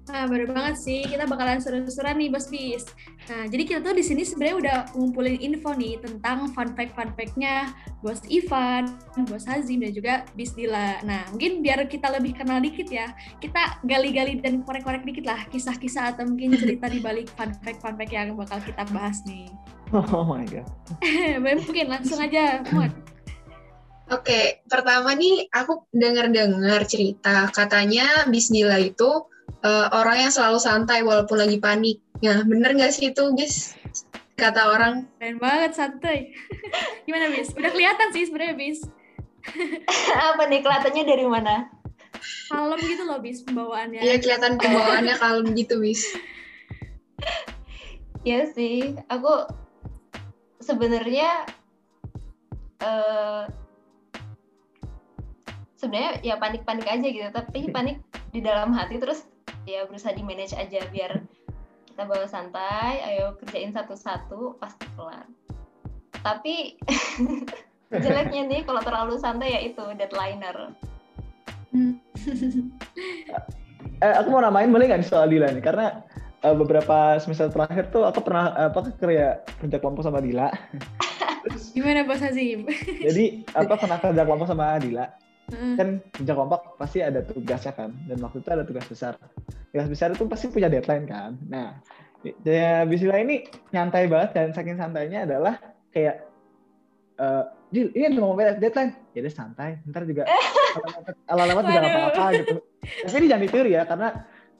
Nah, baru banget sih. Kita bakalan seru-seruan nih, Bos Bis. Nah, jadi kita tuh di sini sebenarnya udah ngumpulin info nih tentang fun fact-fun fact-nya Bos Ivan, Bos Hazim, dan juga Bis Dila. Nah, mungkin biar kita lebih kenal dikit ya, kita gali-gali dan korek-korek dikit lah kisah-kisah atau mungkin cerita di balik fun fact-fun fact yang bakal kita bahas nih. Oh my god. mungkin langsung aja, Muat. Oke, pertama nih aku dengar-dengar cerita katanya Bismillah itu eh, orang yang selalu santai walaupun lagi panik. Nah, bener nggak sih itu, Bis? Kata orang. Keren banget, santai. Gimana, Bis? Udah kelihatan sih sebenarnya, Bis. apa nih kelihatannya dari mana? Kalem gitu loh, Bis, pembawaannya. Iya, kelihatan pembawaannya kalem gitu, Bis. Iya sih, aku sebenarnya eh sebenarnya ya panik-panik aja gitu, tapi panik di dalam hati terus ya berusaha di manage aja biar kita bawa santai, ayo kerjain satu-satu pasti kelar. Tapi jeleknya nih kalau terlalu santai ya itu deadlineer. Hmm. Eh, aku mau namain boleh nggak soal Dila nih? Karena eh, beberapa semester terakhir tuh aku pernah eh, apa kerja kerja kelompok sama Dila. Gimana Bos Hazim? Jadi apa pernah kerja kelompok sama Dila? Heeh. Kan kerja kelompok pasti ada tugasnya kan, dan waktu itu ada tugas besar. Tugas besar itu pasti punya deadline kan. Nah, ya Bismillah ini nyantai banget dan saking santainya adalah kayak eh Dil, ini udah mau beres deadline. Ya udah santai, ntar juga ala-ala juga nggak apa-apa gitu. Tapi ini jangan ditiru ya, karena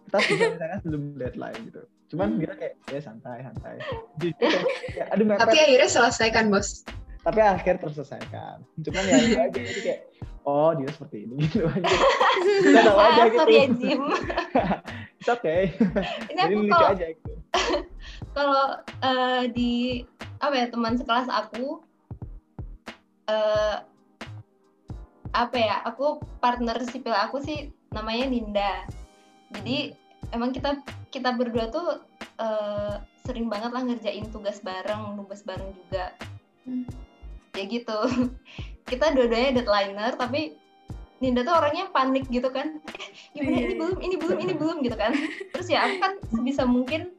kita sudah misalnya sebelum deadline gitu. Cuman Hmm. kita kayak ya santai, santai. Aduh mepet Tapi akhirnya selesaikan bos. tapi akhirnya terselesaikan. Cuman ya itu aja jadi kayak oh dia seperti ini gitu aja. Kita tahu aja Ah, gitu. sorry ya Jim. It's okay. Ini aku lucu kalau aja gitu. kalau eh, di apa ya teman sekelas aku eh apa ya aku partner sipil aku sih namanya Ninda jadi emang kita kita berdua tuh eh, sering banget lah ngerjain tugas bareng nugas bareng juga Hmm. ya gitu kita dua-duanya deadlineer tapi Ninda tuh orangnya panik gitu kan Eh, gimana Iya, ini iya. belum ini belum ini belum gitu kan terus ya aku kan sebisa mungkin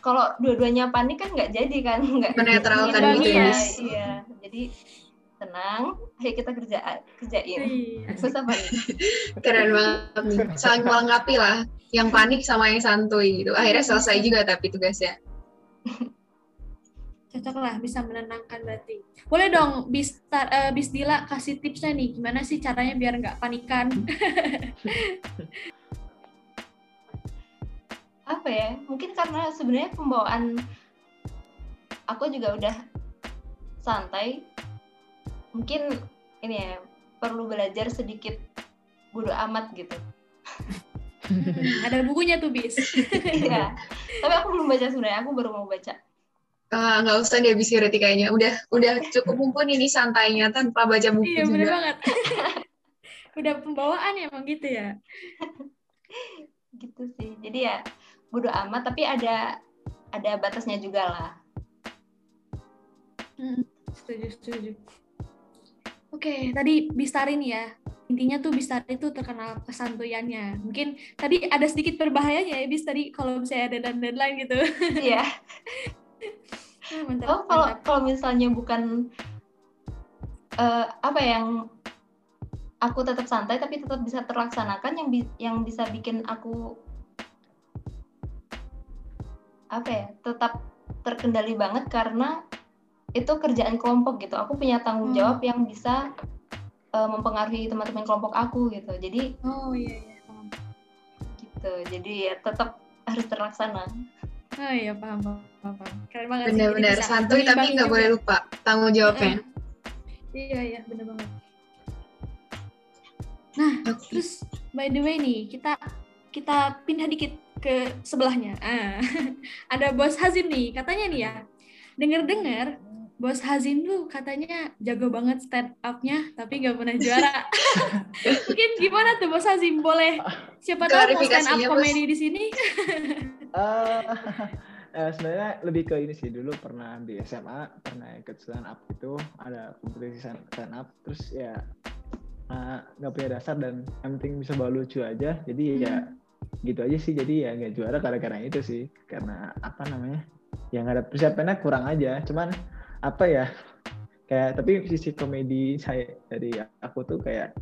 kalau dua-duanya panik kan nggak jadi kan nggak Menetralkan Iya, gitu ya, iya, iya jadi tenang ayo kita kerja kerjain Iya. susah panik Keren banget. Saling melengkapi lah. Yang panik sama yang santuy gitu. Akhirnya selesai juga tapi tugasnya. Cocok lah, bisa menenangkan berarti. Boleh dong, Bis, eh, Bis Dila kasih tipsnya nih, gimana sih caranya biar nggak panikan? apa ya mungkin karena sebenarnya pembawaan aku juga udah santai mungkin ini ya perlu belajar sedikit bodo amat gitu Hmm, ada bukunya tuh, Bis. Iya. tapi aku belum baca sebenarnya aku baru mau baca Ah, nggak usah deh habis berarti kayaknya. Udah udah cukup mumpuni nih santainya tanpa baca buku iya, bener juga. banget. Udah pembawaan ya, emang gitu ya. gitu sih jadi ya bodo amat tapi ada ada batasnya juga lah Hmm, setuju, setuju. Oke, tadi Bistari nih ya. Intinya tuh Bistari itu terkenal kesantuyannya. Mungkin tadi ada sedikit berbahayanya ya, Bis, tadi kalau misalnya ada deadline gitu. iya Ah, mantap, oh kalau mantap. kalau misalnya bukan eh, apa yang aku tetap santai tapi tetap bisa terlaksanakan yang bi- yang bisa bikin aku apa ya tetap terkendali banget karena itu kerjaan kelompok gitu aku punya tanggung Hmm. jawab yang bisa eh, mempengaruhi teman-teman kelompok aku gitu jadi Oh iya, iya. gitu jadi ya tetap harus terlaksana Oh iya, paham, paham. Keren banget Benar-benar santuy tapi nggak boleh lupa tanggung jawabnya. Iya, iya, bener banget. Nah, Oke. terus by the way nih, kita kita pindah dikit ke sebelahnya. Ah, ada Bos Hazim nih, katanya nih ya. Dengar-dengar Bos Hazim tuh katanya jago banget stand up-nya, tapi nggak pernah juara. Mungkin gimana tuh Bos Hazim? Boleh siapa tahu mau stand up komedi di sini? Eh, eh, sebenarnya lebih ke ini sih dulu pernah di SMA pernah ikut stand up itu ada kompetisi stand up terus ya eh, nggak punya dasar dan yang penting bisa bawa lucu aja jadi ya gitu aja sih jadi ya nggak juara gara-gara itu sih karena apa namanya ya nggak ada persiapannya kurang aja cuman apa ya kayak tapi sisi komedi saya dari aku tuh kayak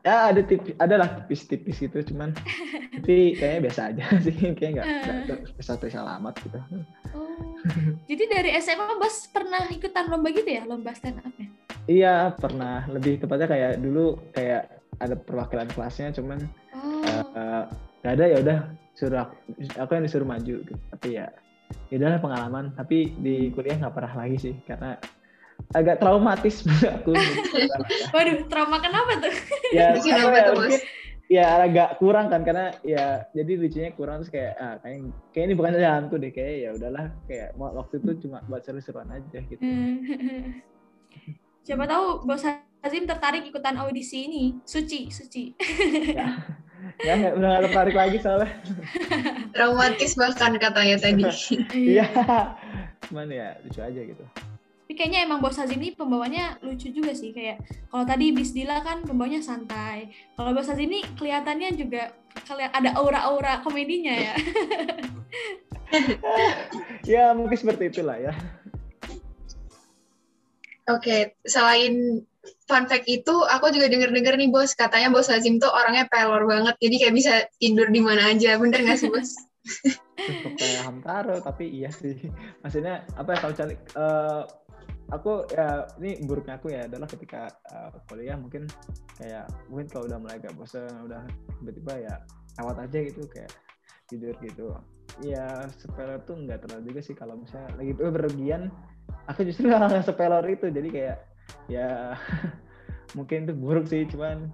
ya ada tipis ada lah tipis-tipis gitu cuman tapi kayaknya biasa aja sih kayaknya nggak nggak spesial amat gitu. Oh, jadi dari SMA Bos pernah ikutan lomba gitu ya, lomba stand up-nya? iya pernah. Lebih tepatnya kayak dulu kayak ada perwakilan kelasnya cuman Oh, eh, nggak ada ya udah suruh aku, aku yang disuruh maju gitu. tapi ya ya udahlah pengalaman tapi di kuliah nggak pernah lagi sih karena agak traumatis menurut aku waduh, trauma kenapa tuh? ya, Bikin apa apa ya, tuh, Mas? mungkin ya agak kurang kan karena ya jadi lucunya kurang terus kayak ah kayak kayak ini bukan jalanku deh kayak ya udahlah kayak waktu itu cuma buat seru-seruan aja gitu Siapa tahu Bos Hazim tertarik ikutan audisi ini, Suci, Suci. ya nggak udah nggak tertarik lagi soalnya Traumatis bahkan katanya tadi. iya cuman ya lucu aja gitu Tapi kayaknya emang Bos Hazim ini pembawanya lucu juga sih, kayak kalau tadi Bisdila kan pembawanya santai. Kalau Bos Hazim ini kelihatannya juga kelihat ada aura-aura komedinya ya. ya mungkin seperti itulah ya Oke, selain fun fact itu, aku juga denger-denger nih bos, katanya bos Hazim tuh orangnya pelor banget, jadi kayak bisa tidur di mana aja, bener nggak sih bos? Cukup kayak Hamtaro, tapi iya sih. Maksudnya apa ya kalau cari eh, aku ya ini buruknya aku ya adalah ketika eh, kuliah mungkin kayak mungkin kalau udah mulai agak bosan udah tiba-tiba ya lewat aja gitu kayak tidur gitu. Ya sepeler tuh nggak terlalu juga sih kalau misalnya lagi tuh berlebihan aku justru nggak sepelor itu jadi kayak ya mungkin itu buruk sih cuman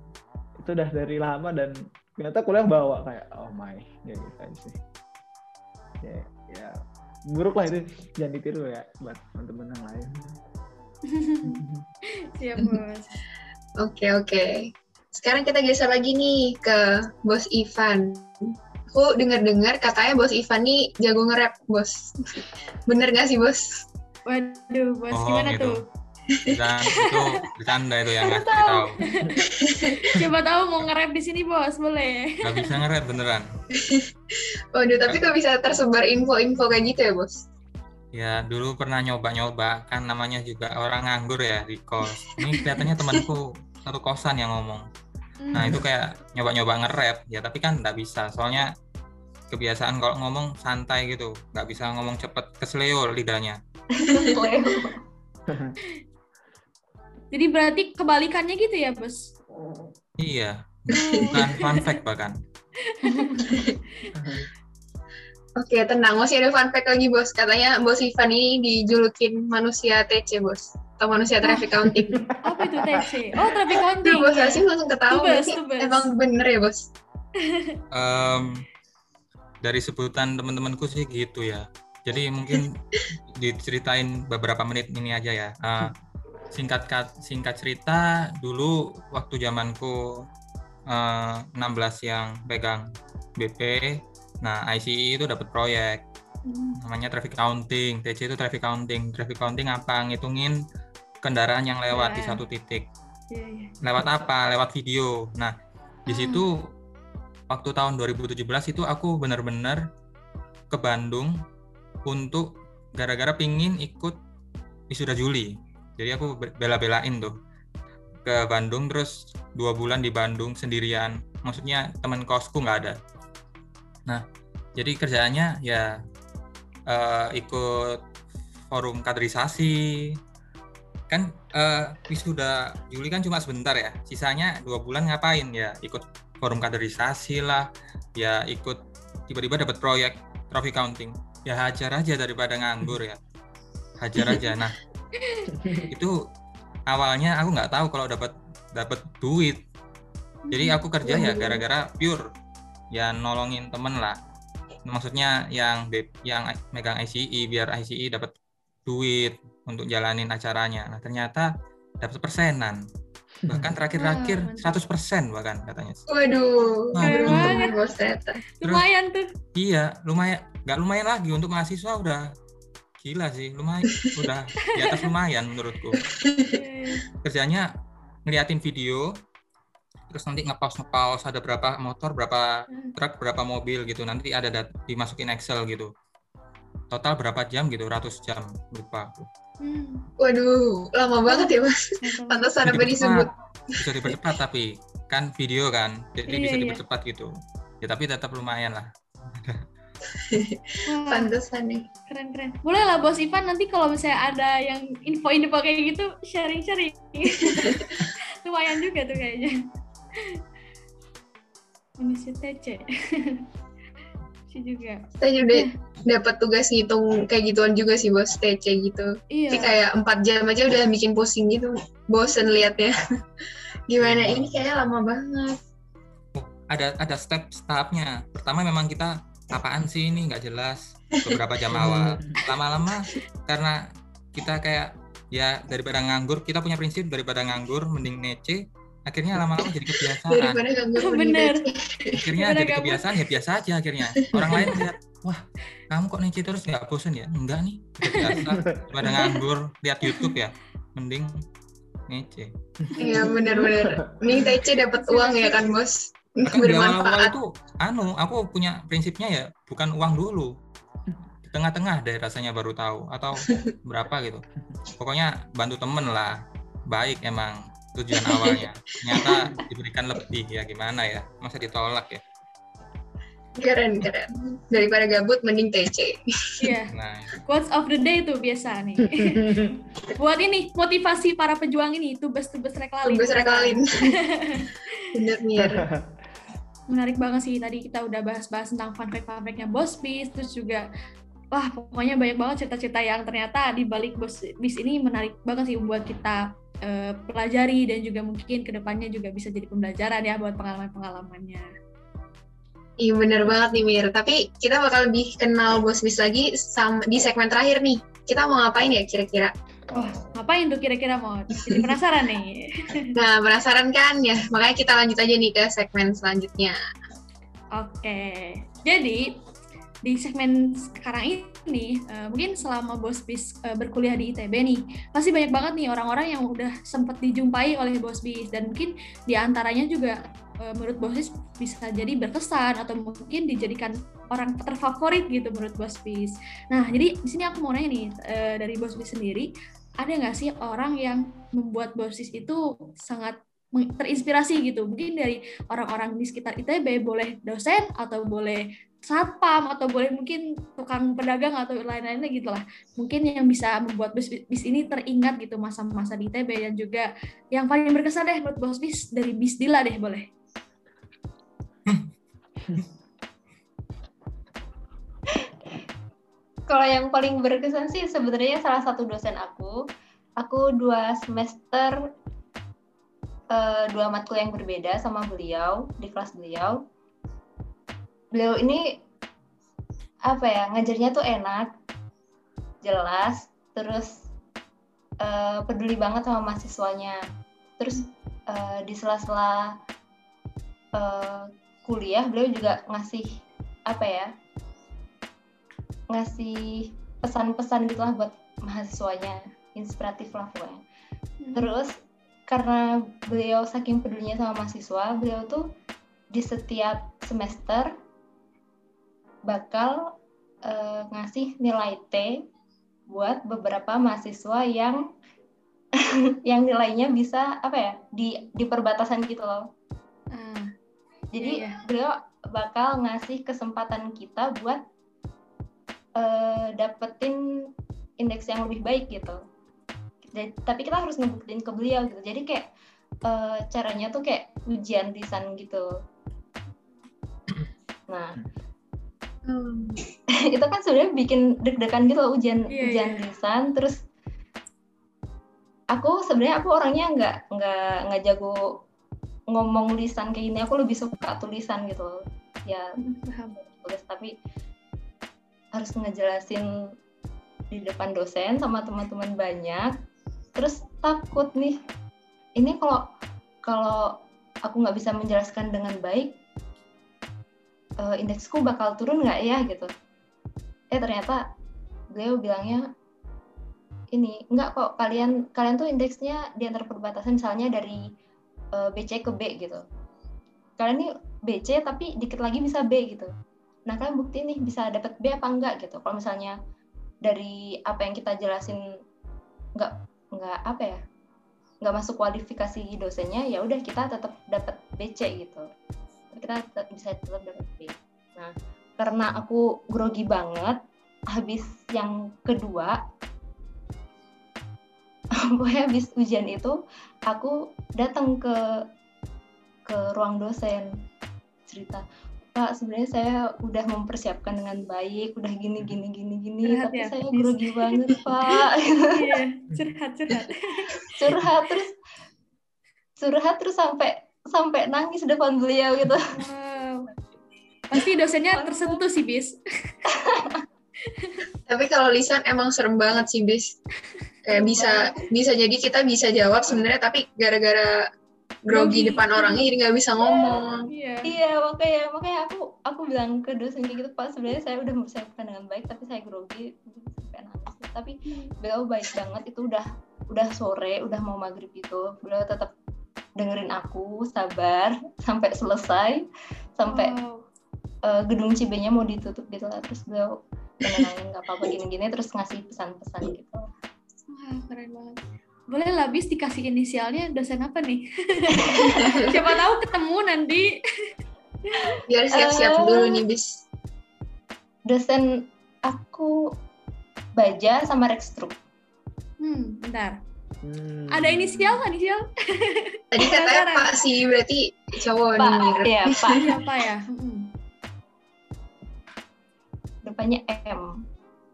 itu udah dari lama dan ternyata kuliah bawa kayak oh my ya gitu aja sih ya, ya buruk lah itu jangan ditiru ya buat teman-teman yang lain Siap, Bos. Oke, oke. Sekarang kita geser lagi nih ke bos Ivan. Aku dengar-dengar katanya bos Ivan nih jago nge-rap, bos. Bener nggak sih, bos? Waduh, Bos, Oh, gimana gitu. tuh? Dan itu bercanda itu yang ngasih tahu. Coba tahu mau nge-rap di sini, Bos, boleh. Gak bisa nge-rap beneran. Waduh, tapi kok bisa tersebar info-info kayak gitu ya, bos? Ya dulu pernah nyoba-nyoba kan namanya juga orang nganggur ya di kos. Ini kelihatannya temanku satu kosan yang ngomong. Nah itu kayak nyoba-nyoba nge-rap ya tapi kan nggak bisa soalnya kebiasaan kalau ngomong santai gitu nggak bisa ngomong cepet kesleo lidahnya. Jadi berarti kebalikannya gitu ya, Bos? Iya bukan fun fact bahkan. Oke, tenang. Masih ada fun fact lagi, bos. Katanya bos Ivan ini dijulukin manusia TC, bos. Atau manusia traffic counting. Apa itu TC? Oh, traffic Tuh, counting. bos Hasim langsung ketawa. Tubes, tubes. Emang bener ya, bos? Em, dari sebutan teman-temanku sih gitu ya. Jadi mungkin diceritain beberapa menit ini aja ya. Eh, singkat kat- singkat cerita dulu waktu zamanku eh, 16 yang pegang BP, nah ICE itu dapat proyek Hmm. namanya traffic counting. TC itu traffic counting. Traffic counting apa? Ngitungin kendaraan yang lewat di Ya. satu titik. Iya, iya. Lewat apa? Lewat video. Nah, di Hmm. situ waktu tahun 2017 itu aku benar-benar ke Bandung untuk gara-gara pingin ikut wisuda Juli. Jadi aku be- bela-belain tuh ke Bandung terus dua bulan di Bandung sendirian. Maksudnya teman kosku nggak ada. Nah, jadi kerjaannya ya eh, ikut forum kaderisasi. Kan eh, wisuda Juli kan cuma sebentar ya. Sisanya dua bulan ngapain ya? Ikut forum kaderisasi lah. Ya ikut tiba-tiba dapat proyek trophy counting. Ya hajar aja daripada nganggur ya. Hajar aja. Nah, itu awalnya aku nggak tahu kalau dapat dapat duit. Jadi aku kerja ya gara-gara pure ya nolongin temen lah. Maksudnya yang yang megang ICI biar ICI dapat duit untuk jalanin acaranya. Nah ternyata dapat persenan. Bahkan terakhir-terakhir Wah, mantap. 100% bahkan katanya. Waduh, Wah, beruntung banget. Lumayan tuh. Iya, lumayan. Nggak lumayan lagi untuk mahasiswa udah gila sih. Lumayan, udah di atas lumayan menurutku. Iya, kerjanya ngeliatin video terus nanti ngepaus ngepaus ada berapa motor berapa Hmm. truk berapa mobil gitu nanti ada dat- dimasukin Excel gitu total berapa jam gitu ratus jam lupa aku. Hmm. Waduh, lama banget ya. Pantesan Bisa sampai disebut. bisa dipercepat tapi kan video kan jadi Iya, bisa iya. dipercepat gitu ya tapi tetap lumayan lah Wah, Pantesan nih. keren keren. Boleh lah Bos Ivan nanti kalau misalnya ada yang info-info kayak gitu sharing-sharing. Lumayan juga tuh kayaknya. Manusia TC. Lucu juga. Saya juga dapat tugas ngitung kayak gituan juga sih, bos. TC gitu. Iya. Tapi kayak empat jam aja udah bikin pusing gitu. Bosen liatnya. Gimana Hmm. ini kayaknya lama banget. ada ada step tahapnya pertama memang kita apaan sih ini? Nggak jelas. Beberapa jam awal. Lama-lama karena kita kayak ya daripada nganggur kita punya prinsip daripada nganggur mending nece akhirnya lama-lama jadi kebiasaan. Daripada ganggu Bener. akhirnya daripada jadi gabut. kebiasaan ya biasa aja akhirnya. Orang lain lihat wah kamu kok nece terus? Nggak bosan ya? Enggak nih biasa. Daripada nganggur lihat YouTube ya. Mending nece. Iya bener-bener. Ini TC dapat uang ya kan, bos. Bahkan di awal-awal Bermanfaat. itu anu aku punya prinsipnya ya bukan uang dulu tengah-tengah deh rasanya baru tahu atau berapa gitu pokoknya bantu temen lah baik emang tujuan awalnya ternyata diberikan lebih ya gimana ya masa ditolak ya Keren, keren. Daripada gabut, mending TC. Iya. nah Quotes of the day tuh biasa nih. Buat ini motivasi para pejuang ini tubes-tubes reklalin. Tunggu rekalin. Bener, Mir. Menarik banget sih tadi kita udah bahas-bahas tentang fun fact fun fact-nya Bos Bis terus juga wah pokoknya banyak banget cerita-cerita yang ternyata di balik Bos Bis ini menarik banget sih buat kita eh, pelajari dan juga mungkin ke depannya juga bisa jadi pembelajaran ya buat pengalaman-pengalamannya. Iya bener banget nih Mir. Tapi kita bakal lebih kenal Bos Bis lagi di segmen terakhir nih. Kita mau ngapain ya kira-kira? Wah, ngapain tuh kira-kira mau? Jadi penasaran nih. Nah, penasaran kan ya? Makanya kita lanjut aja nih ke segmen selanjutnya. Oke, jadi di segmen sekarang ini eh, mungkin selama Bos Bis eh, berkuliah di ITB nih pasti banyak banget nih orang-orang yang udah sempat dijumpai oleh Bos Bis dan mungkin di antaranya juga eh, menurut Bos Bis bisa jadi berkesan atau mungkin dijadikan orang terfavorit gitu menurut Bos Bis. Nah jadi di sini aku mau nanya nih eh, dari Bos Bis sendiri ada nggak sih orang yang membuat Bos Bis itu sangat terinspirasi gitu? Mungkin dari orang-orang di sekitar ITB boleh dosen atau boleh satpam atau boleh mungkin tukang pedagang atau lain-lainnya gitu lah. Mungkin yang bisa membuat bis, bis ini teringat gitu masa-masa di ITB dan juga yang paling berkesan deh menurut bos bis dari bis Dila deh boleh Kalau yang paling berkesan sih sebenarnya salah satu dosen aku. Aku dua semester eh, dua matkul yang berbeda sama beliau di kelas beliau. Beliau ini apa ya ngajarnya tuh enak, jelas, terus eh, peduli banget sama mahasiswanya. Terus eh, di sela-sela eh, kuliah beliau juga ngasih apa ya ngasih pesan-pesan gitu lah buat mahasiswanya inspiratif lah pokoknya. Terus karena beliau saking pedulinya sama mahasiswa beliau tuh di setiap semester bakal eh, ngasih nilai T buat beberapa mahasiswa yang yang nilainya bisa apa ya di di perbatasan gitu loh. Ah, jadi Iya. beliau bakal ngasih kesempatan kita buat eh, dapetin indeks yang lebih baik gitu. Jadi, tapi kita harus ngebuktiin ke beliau gitu. Jadi kayak eh, caranya tuh kayak ujian lisan gitu. Nah, Hmm. itu kan sebenarnya bikin deg-degan gitu loh ujian Iya, ujian iya. lisan. Terus aku sebenarnya aku orangnya nggak nggak nggak jago ngomong lisan kayak gini. Aku lebih suka tulisan gitu. Ya paham. tulis tapi harus ngejelasin di depan dosen sama teman-teman banyak. Terus takut nih ini kalau kalau aku nggak bisa menjelaskan dengan baik eh, indeksku bakal turun nggak ya gitu. Eh ternyata beliau bilangnya ini nggak kok kalian kalian tuh indeksnya di antara perbatasan misalnya dari eh, BC ke B gitu. Kalian nih BC tapi dikit lagi bisa B gitu nah kalian bukti nih bisa dapat B apa enggak gitu. Kalau misalnya dari apa yang kita jelasin nggak nggak apa ya nggak masuk kualifikasi dosennya ya udah kita tetap dapat BC gitu. Kita tetap bisa tetap dapat B. Nah karena aku grogi banget habis yang kedua pokoknya habis ujian itu aku datang ke ke ruang dosen cerita Pak sebenarnya saya udah mempersiapkan dengan baik udah gini gini gini gini Curhat tapi ya, saya grogi banget Pak Iya, curhat curhat. curhat terus curhat terus sampai sampai nangis depan beliau gitu Wow. Pasti dosennya tersentuh sih, Bis. Tapi kalau lisan emang serem banget sih, Bis. Kayak bisa bisa jadi kita bisa jawab sebenarnya tapi gara-gara grogi depan orangnya jadi nggak bisa ngomong. Iya. iya makanya makanya aku aku bilang ke dosen kayak gitu Pak sebenarnya saya udah mempersiapkan dengan baik tapi saya grogi sampai nangis tapi beliau baik banget itu udah udah sore udah mau maghrib itu beliau tetap dengerin aku sabar sampai selesai sampai Wow. eh, gedung Cibenya mau ditutup gitu lah terus beliau nenangin nggak apa-apa gini-gini terus ngasih pesan-pesan gitu Wah, keren banget. Boleh lah, bis dikasih inisialnya dosen apa nih? Siapa tahu ketemu nanti. Biar siap-siap Eh. dulu nih, bis. dosen aku Baja sama Rextruk Hmm, bentar. Hmm. Ada inisial nggak inisial? Tadi katanya. Pak sih, berarti cowok Pak nih. ya Pak Siapa ya? Hmm. depannya M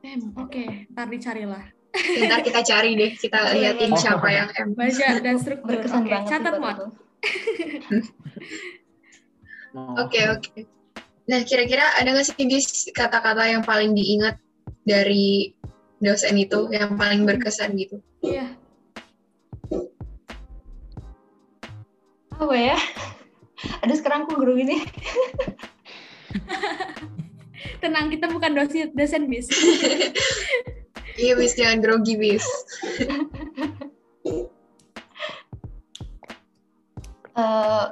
Em, oke, ntar dicarilah. Ntar kita cari deh, kita liatin Oh. siapa yang M. Baja dan struktur. berkesan Oke, banget catat mod. Oke, oke. Nah, kira-kira ada nggak sih bis kata-kata yang paling diingat dari dosen itu, yang paling berkesan gitu? Iya. apa ya aduh sekarang aku guru gini Tenang, kita bukan dosen, dosen bis. Iya, bis jangan grogi, bis. Eh,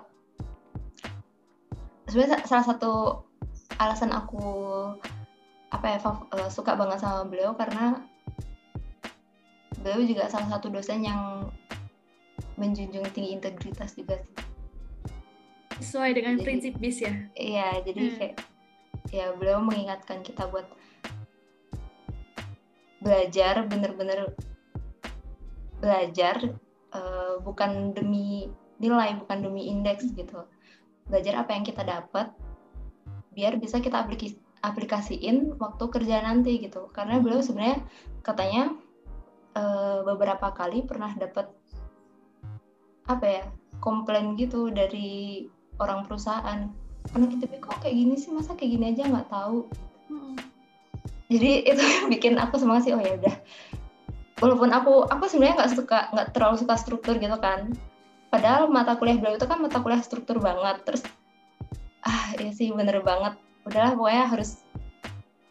sebenarnya sa- salah satu alasan aku apa ya fav- eh, suka banget sama beliau karena beliau juga salah satu dosen yang menjunjung tinggi integritas juga sih. Sesuai dengan Jadi- prinsip bis ya. Iya, jadi Hmm. kayak ya beliau mengingatkan kita buat belajar bener-bener belajar eh, bukan demi nilai, bukan demi indeks gitu. Belajar apa yang kita dapat biar bisa kita apliki- aplikasiin waktu kerja nanti gitu. Karena beliau sebenarnya katanya eh, beberapa kali pernah dapat apa ya komplain gitu dari orang perusahaan anak ITB kok kayak gini sih masa kayak gini aja nggak tahu Hmm. Jadi itu yang bikin aku semangat sih oh ya udah. Walaupun aku aku sebenarnya nggak suka nggak terlalu suka struktur gitu kan. Padahal mata kuliah beliau itu kan mata kuliah struktur banget. Terus ah ya sih bener banget. Udahlah pokoknya harus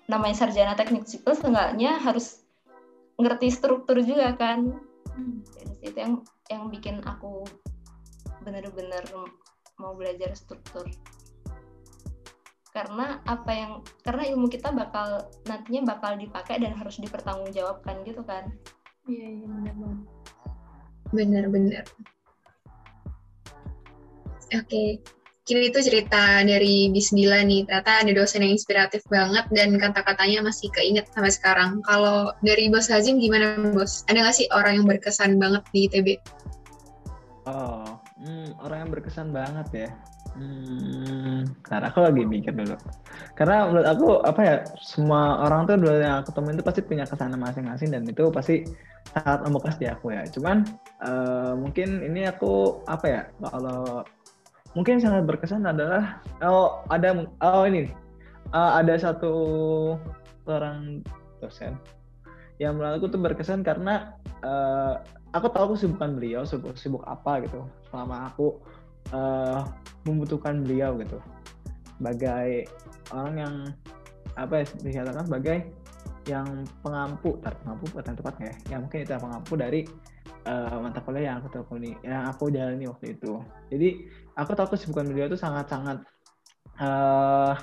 namanya sarjana teknik sipil seenggaknya harus ngerti struktur juga kan. Hmm. Dari situ yang yang bikin aku bener-bener mau belajar struktur karena apa yang karena ilmu kita bakal nantinya bakal dipakai dan harus dipertanggungjawabkan gitu kan Iya, iya benar banget. Bener-bener. Oke, kini itu cerita dari Bis Dila nih. Ternyata ada dosen yang inspiratif banget dan kata-katanya masih keinget sampai sekarang. Kalau dari Bos Hazim gimana Bos? Ada nggak sih orang yang berkesan banget di ITB? Oh, hmm, orang yang berkesan banget ya. Hmm, karena aku lagi mikir dulu. Karena menurut aku apa ya, semua orang tuh dulu yang aku temuin itu pasti punya kesan masing-masing dan itu pasti sangat membekas di aku ya. Cuman eh, mungkin ini aku apa ya, kalau mungkin sangat berkesan adalah oh ada oh ini. Eh, ada satu orang dosen yang menurut aku tuh berkesan karena eh, aku tahu kesibukan beliau sibuk sibuk apa gitu selama aku eh, membutuhkan beliau gitu. Sebagai orang yang apa ya dikatakan sebagai yang pengampu tar pengampu bukan tepat ya. Ya mungkin itu pengampu dari eh, mata kuliah yang aku tekuni yang aku jalani waktu itu. Jadi aku tahu kesibukan beliau itu sangat sangat eh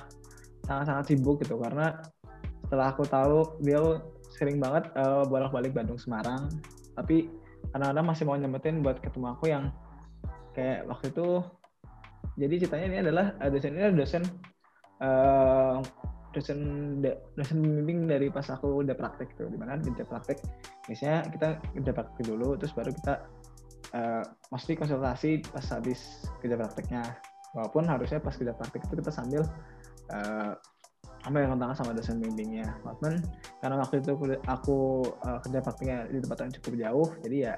sangat sangat sibuk gitu. Karena setelah aku tahu beliau sering banget eh, bolak-balik Bandung Semarang. Tapi kadang-kadang masih mau nyempetin buat ketemu aku yang kayak waktu itu jadi ceritanya ini adalah eh, dosen ini adalah dosen eh, dosen dosen pembimbing dari pas aku udah praktek tuh di mana di udah praktek. Biasanya kita udah praktek dulu terus baru kita eh, mesti konsultasi pas habis kerja prakteknya. Walaupun harusnya pas kerja praktek itu kita sambil eh, ambil kontak sama dosen bimbingnya walaupun karena waktu itu aku, aku eh, kerja prakteknya di tempat yang cukup jauh jadi ya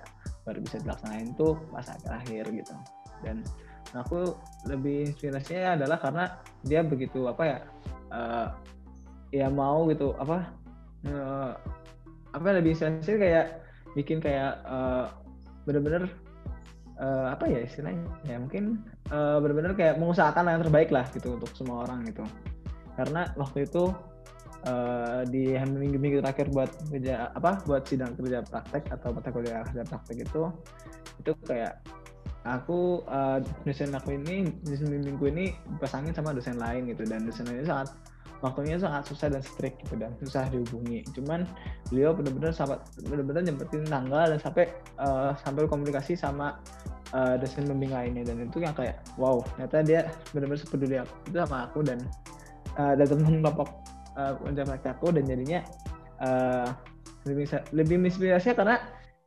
baru bisa dilaksanain tuh pas akhir-akhir gitu. Dan aku lebih inspirasinya adalah karena dia begitu apa ya eh, ya mau gitu apa eh, apa lebih inspirasi kayak bikin kayak eh, bener-bener eh, apa ya istilahnya ya mungkin eh, bener-bener kayak mengusahakan yang terbaik lah gitu untuk semua orang gitu karena waktu itu eh, di minggu-minggu terakhir buat kerja apa buat sidang kerja praktek atau mata kuliah kerja praktek itu itu kayak aku eh, dosen aku ini dosen bimbingku ini dipasangin sama dosen lain gitu dan dosen ini sangat waktunya sangat susah dan strict gitu dan susah dihubungi. Cuman beliau benar-benar sampai benar-benar nyempetin tanggal dan sampai uh, sampai komunikasi sama uh, dosen pembimbing lainnya dan itu yang kayak wow ternyata dia benar-benar sepeduli aku itu sama aku dan uh, dan teman kelompok uh, aku dan jadinya uh, lebih lebih menginspirasi karena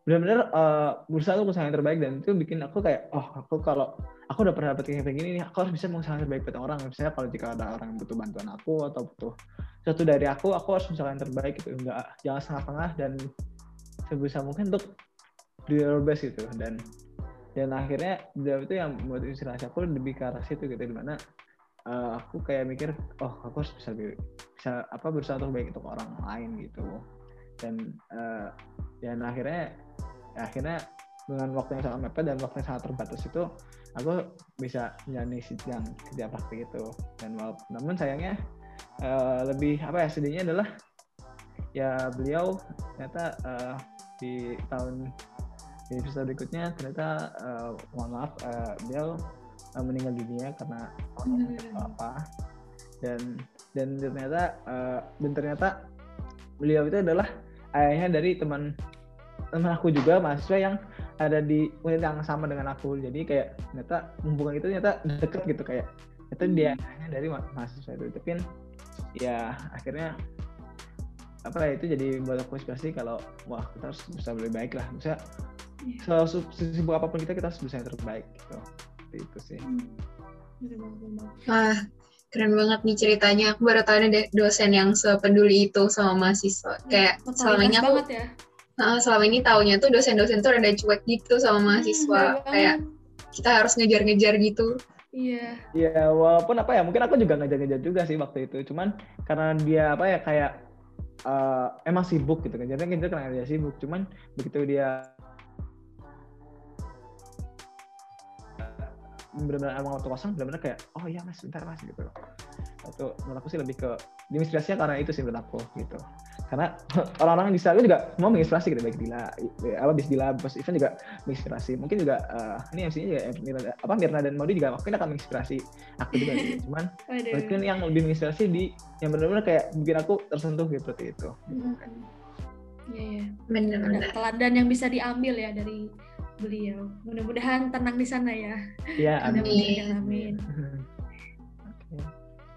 benar-benar uh, berusaha untuk usaha yang terbaik dan itu bikin aku kayak oh aku kalau aku udah pernah dapat kayak begini nih aku harus bisa mengusaha yang terbaik buat orang. Misalnya kalau jika ada orang yang butuh bantuan aku atau butuh sesuatu dari aku aku harus usaha yang terbaik gitu. Enggak jangan setengah-tengah dan sebisa mungkin untuk do your best gitu. Dan dan akhirnya itu yang membuat inspirasi aku lebih ke arah situ gitu di mana uh, aku kayak mikir oh aku harus bisa bisa apa berusaha untuk baik untuk orang lain gitu. Dan uh, dan akhirnya ya, akhirnya dengan waktu yang sangat mepet dan waktu yang sangat terbatas itu aku bisa menjalani sidang kerja praktik itu. Dan walaupun namun sayangnya uh, lebih apa ya sedihnya adalah ya beliau ternyata uh, di tahun di episode berikutnya ternyata uh, mohon maaf uh, beliau uh, meninggal dunia karena hmm. apa dan dan ternyata uh, dan ternyata beliau itu adalah ayahnya dari teman teman aku juga mahasiswa yang ada di unit yang sama dengan aku. Jadi kayak ternyata hubungan itu ternyata deket gitu kayak itu dia hanya dari mahasiswa itu. Tapi kan ya akhirnya apa ya itu jadi buat aku inspirasi kalau wah kita harus bisa lebih baik lah. Bisa yeah. sesibuk apa pun kita kita harus bisa yang terbaik gitu itu sih hmm. wah keren banget nih ceritanya aku baru tahu ada dosen yang sepeduli itu sama mahasiswa hmm, kayak selama ini aku ya uh, selama ini taunya tuh dosen-dosen tuh ada cuek gitu sama hmm, mahasiswa hmm, kayak kita harus ngejar-ngejar gitu Iya. Iya, walaupun apa ya, mungkin aku juga ngejar-ngejar juga sih waktu itu. Cuman karena dia apa ya kayak uh, emang sibuk gitu kan. Jadi ngejar karena dia sibuk. Cuman begitu dia benar-benar emang waktu kosong benar-benar kayak oh iya mas bentar mas gitu itu menurut aku sih lebih ke diinspirasinya karena itu sih menurut aku gitu karena orang-orang di sana juga semua menginspirasi gitu baik Dila apa bis Dila bos event juga menginspirasi mungkin juga uh, ini MC-nya juga eh, Mirna, apa Mirna dan Maudi juga mungkin akan menginspirasi aku juga gitu. cuman mungkin yang lebih menginspirasi di yang benar-benar kayak bikin aku tersentuh gitu seperti itu Iya, ya. benar-benar. Teladan yang bisa diambil ya dari beliau. Mudah-mudahan tenang di sana ya. Iya, amin. amin.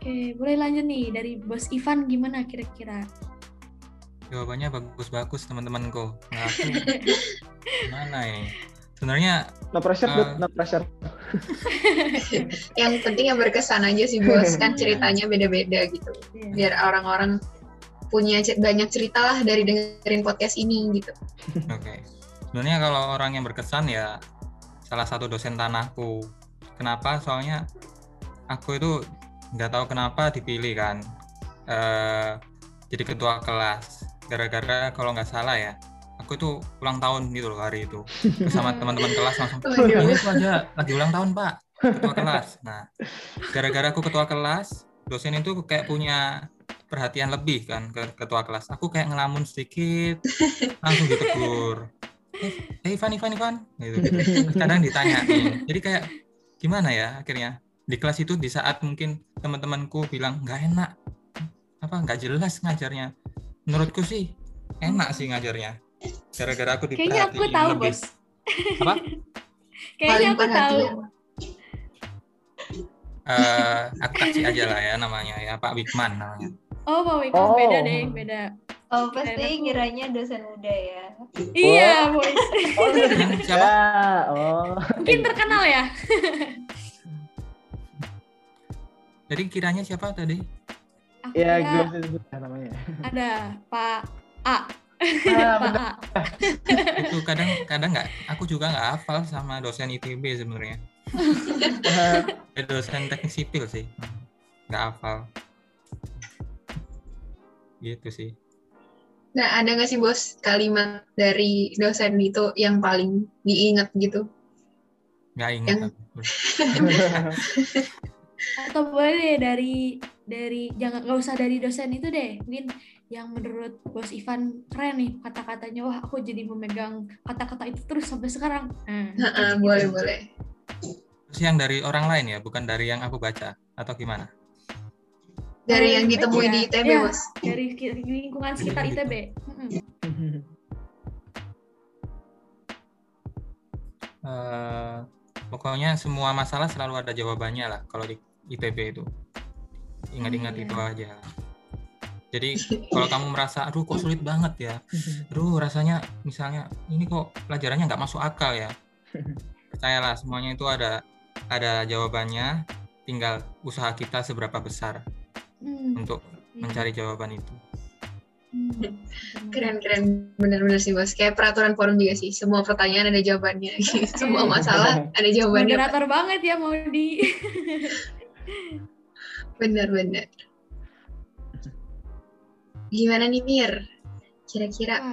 Oke, boleh lanjut nih dari Bos Ivan gimana kira-kira? Jawabannya bagus-bagus teman-temanku. Nah, gimana ini? Sebenarnya no pressure, uh, no pressure. yang penting yang berkesan aja sih bos, kan ceritanya beda-beda gitu. Iya. Biar orang-orang punya banyak cerita lah dari dengerin podcast ini gitu. Oke. Okay sebenarnya kalau orang yang berkesan ya salah satu dosen tanahku. Kenapa? Soalnya aku itu nggak tahu kenapa dipilih kan uh, jadi ketua kelas. Gara-gara kalau nggak salah ya aku itu ulang tahun gitu loh hari itu. Bersama teman-teman kelas langsung iya. aja lagi ulang tahun pak. Ketua kelas. Nah gara-gara aku ketua kelas dosen itu kayak punya perhatian lebih kan ke ketua kelas. Aku kayak ngelamun sedikit langsung ditegur eh Ivan Ivan Ivan. Gitu, gitu. kadang ditanya. Jadi kayak gimana ya akhirnya? Di kelas itu di saat mungkin teman-temanku bilang nggak enak. Apa nggak jelas ngajarnya. Menurutku sih enak sih ngajarnya. Gara-gara aku diperhatiin kayaknya aku tahu lebih. bos. Apa? Kayaknya aku tahu. Uh, aku kasih aja lah ya namanya ya Pak Wikman namanya. Oh Pak Wikman oh. beda deh beda Oh, pasti kiranya dosen muda ya. Iya, boys. Oh, siapa? Oh. Mungkin terkenal ya. Jadi kiranya siapa tadi? Iya, gue sebut namanya. Ada Pak A. Ah, Pak A. Itu kadang kadang nggak, aku juga nggak hafal sama dosen ITB sebenarnya. dosen teknik sipil sih, nggak hafal. Gitu sih. Nah, ada nggak sih bos kalimat dari dosen itu yang paling diingat gitu? Nggak ingat. Yang... Atau boleh dari dari jangan nggak usah dari dosen itu deh, mungkin yang menurut bos Ivan keren nih kata-katanya wah aku jadi memegang kata-kata itu terus sampai sekarang. Nah, nah boleh boleh. Terus yang dari orang lain ya, bukan dari yang aku baca atau gimana? Dari yang ditemui ya, di ITB, ya, Bos. Dari lingkungan sekitar ITB. Mm-mm. Eh, pokoknya semua masalah selalu ada jawabannya lah kalau di ITB itu. Ingat-ingat Hmm, itu aja. Jadi kalau kamu merasa, aduh kok sulit banget ya, aduh rasanya misalnya ini kok pelajarannya nggak masuk akal ya, percayalah semuanya itu ada ada jawabannya, tinggal usaha kita seberapa besar Hmm, untuk iya. mencari jawaban itu. Hmm. Keren, keren. Bener-bener sih, Bos. Kayak peraturan forum juga sih. Semua pertanyaan ada jawabannya. Semua masalah ada jawabannya. Moderator banget ya Maudi. Bener-bener. Gimana nih, Mir? Kira-kira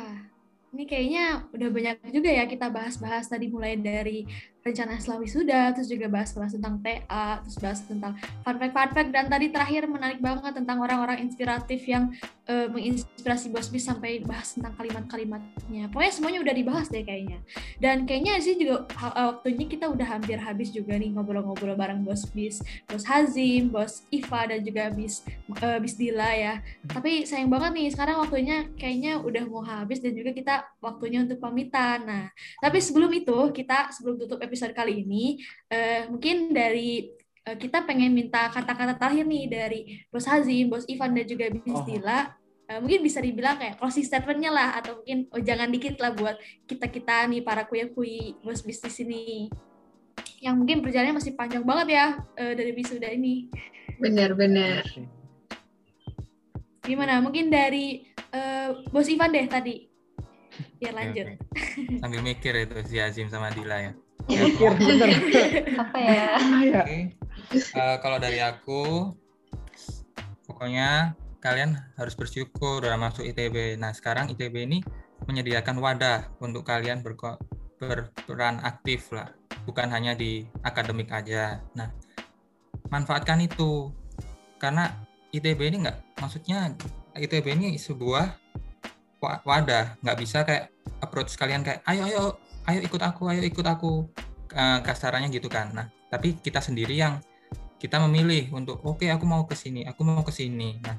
ini kayaknya udah banyak juga ya kita bahas-bahas tadi mulai dari rencana setelah wisuda, terus juga bahas-bahas tentang TA, terus bahas tentang fun fact, fun fact, dan tadi terakhir menarik banget tentang orang-orang inspiratif yang eh, menginspirasi Bos Bis sampai bahas tentang kalimat-kalimatnya. Pokoknya semuanya udah dibahas deh kayaknya. Dan kayaknya sih juga eh, waktunya kita udah hampir habis juga nih ngobrol-ngobrol bareng Bos Bis, Bos Hazim, Bos Iva, dan juga Bis, eh, Bis Dila ya. Tapi sayang banget nih sekarang waktunya kayaknya udah mau habis dan juga kita waktunya untuk pamitan. Nah, tapi sebelum itu kita sebelum tutup episode kali ini eh, mungkin dari eh, kita pengen minta kata-kata terakhir nih dari Bos Hazim, Bos Ivan dan juga Bis Oh. Dila. Eh, mungkin bisa dibilang kayak closing statement-nya lah atau mungkin oh jangan dikit lah buat kita-kita nih para kuya-kui bos bisnis ini yang mungkin perjalanannya masih panjang banget ya eh, dari wisuda ini. bener-bener. Gimana? Mungkin dari eh, Bos Ivan deh tadi. Biar lanjut. oke. Sambil mikir itu si Azim sama Dila ya. Mikir bener. Apa ya? Ah, ya. Oke. Eh, kalau dari aku, pokoknya kalian harus bersyukur udah masuk ITB. Nah, sekarang ITB ini menyediakan wadah untuk kalian berko- berperan aktif lah, bukan hanya di akademik aja. Nah, manfaatkan itu karena ITB ini nggak, maksudnya ITB ini sebuah wa- wadah, nggak bisa kayak approach kalian kayak ayo ayo ayo ikut aku, ayo ikut aku, Eh, kasarannya gitu kan. Nah, tapi kita sendiri yang kita memilih untuk oke aku mau ke sini, aku mau ke sini. Nah,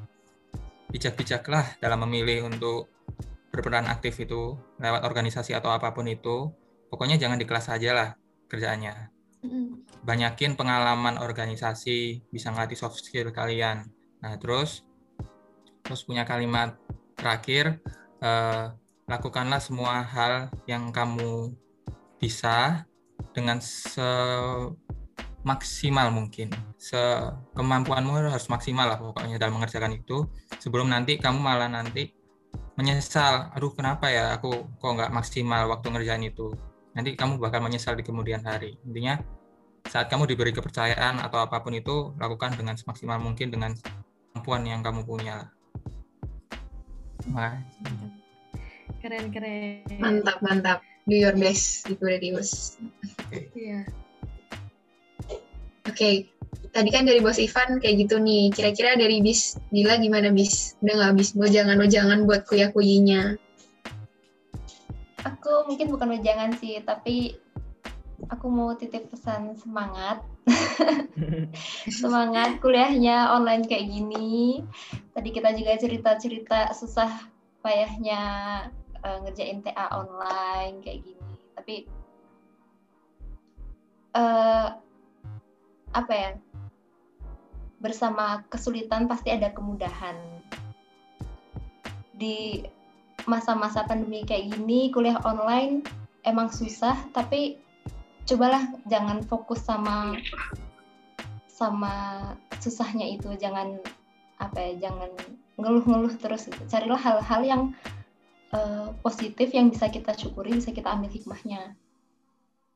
bijak-bijaklah dalam memilih untuk berperan aktif itu lewat organisasi atau apa pun itu. Pokoknya jangan di kelas aja lah kerjaannya. Banyakin pengalaman organisasi, bisa ngelatih soft skill kalian. Nah, terus terus punya kalimat terakhir eh, lakukanlah semua hal yang kamu bisa dengan semaksimal mungkin. Sekemampuanmu harus maksimal lah pokoknya dalam mengerjakan itu. Sebelum nanti kamu malah nanti menyesal aduh kenapa ya? Aku kok nggak maksimal waktu ngerjain itu? Nanti kamu bakal menyesal di kemudian hari. Intinya saat kamu diberi kepercayaan atau apa pun itu lakukan dengan semaksimal mungkin dengan kemampuan yang kamu punya lah. Wah, Keren keren. Mantap, mantap. Do your best gitu dari Bos. Iya. Oke, tadi kan dari Bos Ivan kayak gitu nih. Kira-kira dari Bis Dila gimana Bis? Udah nggak Bis? Mau jangan-jangan buat kuya-kuyinya. Aku mungkin bukan wejangan sih, tapi aku mau titip pesan semangat. semangat kuliahnya online kayak gini. Tadi kita juga cerita-cerita susah payahnya eh, ngerjain TA online kayak gini. Tapi eh apa ya? Bersama kesulitan pasti ada kemudahan. Di masa-masa pandemi kayak gini, kuliah online emang susah, tapi cobalah jangan fokus sama sama susahnya itu, jangan apa ya, jangan ngeluh-ngeluh terus. gitu. Carilah hal-hal yang eh, positif yang bisa kita syukuri, bisa kita ambil hikmahnya.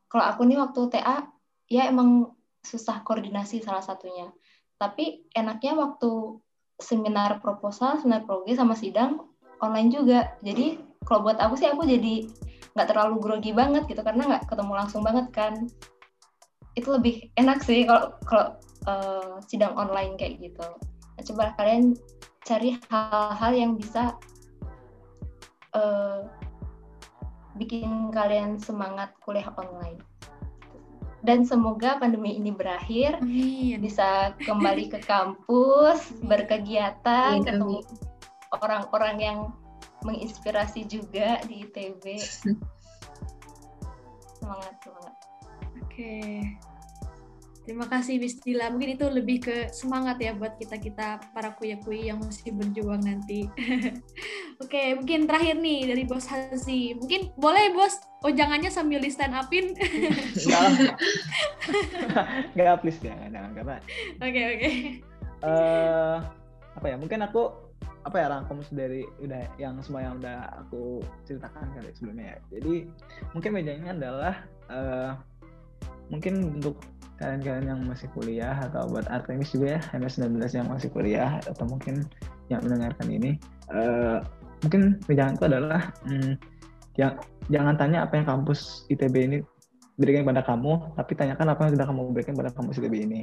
Kalau aku nih waktu TA, ya emang susah koordinasi salah satunya. Tapi enaknya waktu seminar proposal, seminar proge sama sidang online juga. Jadi kalau buat aku sih aku jadi nggak terlalu grogi banget gitu karena nggak ketemu langsung banget kan. Itu lebih enak sih kalau kalau eh, sidang online kayak gitu. Nah, coba kalian cari hal-hal yang bisa eh, bikin kalian semangat kuliah online. dan semoga pandemi ini berakhir Amin. bisa kembali ke kampus berkegiatan Amin, ketemu orang-orang yang menginspirasi juga di ITB semangat semangat Oke. Terima kasih Miss Dila. Mungkin itu lebih ke semangat ya buat kita-kita para kuya-kuyi yang masih berjuang nanti. Oke, mungkin terakhir nih dari Bos Hazi. Mungkin boleh Bos ojangannya sambil di stand upin. Enggak please jangan, jangan karena Oke, oke. eh apa ya mungkin aku apa ya rangkum dari udah yang semua yang udah aku ceritakan kali sebelumnya ya jadi mungkin bedanya adalah eh mungkin untuk kalian-kalian yang masih kuliah atau buat Artemis juga ya MS19 yang masih kuliah atau mungkin yang mendengarkan ini eh mungkin itu adalah hmm, yang jangan tanya apa yang kampus ITB ini berikan pada kamu tapi tanyakan apa yang sudah kamu berikan pada kampus ITB ini.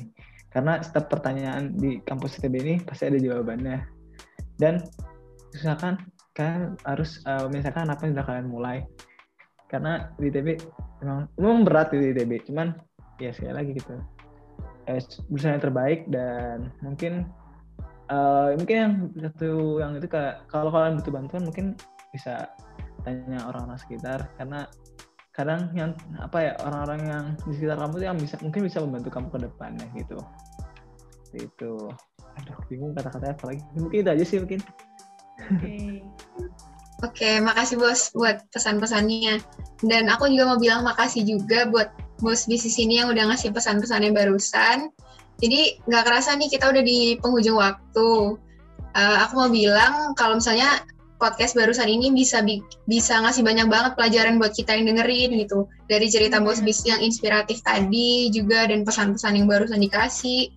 Karena setiap pertanyaan di kampus ITB ini pasti ada jawabannya. Dan misalkan kalian harus uh, misalkan apa yang sudah kalian mulai. Karena di ITB memang memang berat di ITB cuman ya sekali lagi gitu. Eh, berusaha yang terbaik dan mungkin eh, mungkin yang satu yang itu kalau kalian butuh bantuan mungkin bisa tanya orang-orang sekitar karena kadang yang apa ya orang-orang yang di sekitar kamu tuh yang bisa mungkin bisa membantu kamu ke depannya gitu. Itu aduh bingung kata-katanya apa lagi. Mungkin itu aja sih mungkin. Oke. Oke, makasih bos buat pesan-pesannya. Dan aku juga mau bilang makasih juga buat bos bisnis ini yang udah ngasih pesan-pesannya barusan. Jadi nggak kerasa nih kita udah di penghujung waktu. Eh, aku mau bilang kalau misalnya podcast barusan ini bisa bi- bisa ngasih banyak banget pelajaran buat kita yang dengerin gitu. Dari cerita bos bis yang inspiratif tadi juga dan pesan-pesan yang barusan dikasih.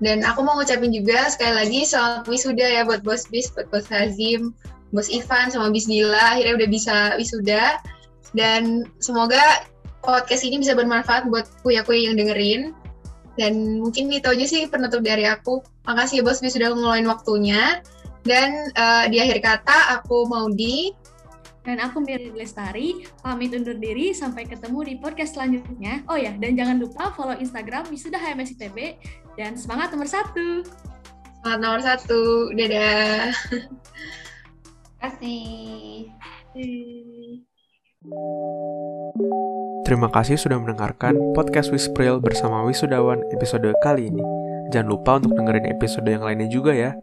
Dan aku mau ngucapin juga sekali lagi selamat wisuda ya buat bos bis, buat bos Hazim, bos Ivan sama bis Dila akhirnya udah bisa wisuda. Dan semoga podcast ini bisa bermanfaat buat kuya-kuya yang dengerin. Dan mungkin itu aja sih penutup dari aku. Makasih ya bos sudah ngeluarin waktunya. Dan eh, di akhir kata aku mau di Dan aku Miri Lestari, pamit undur diri sampai ketemu di podcast selanjutnya. Oh ya, dan jangan lupa follow Instagram Wisuda HMS ITB dan semangat nomor satu. Selamat nomor satu. Dadah. kasih Terima kasih sudah mendengarkan podcast Wispril bersama Wisudawan episode kali ini. Jangan lupa untuk dengerin episode yang lainnya juga ya.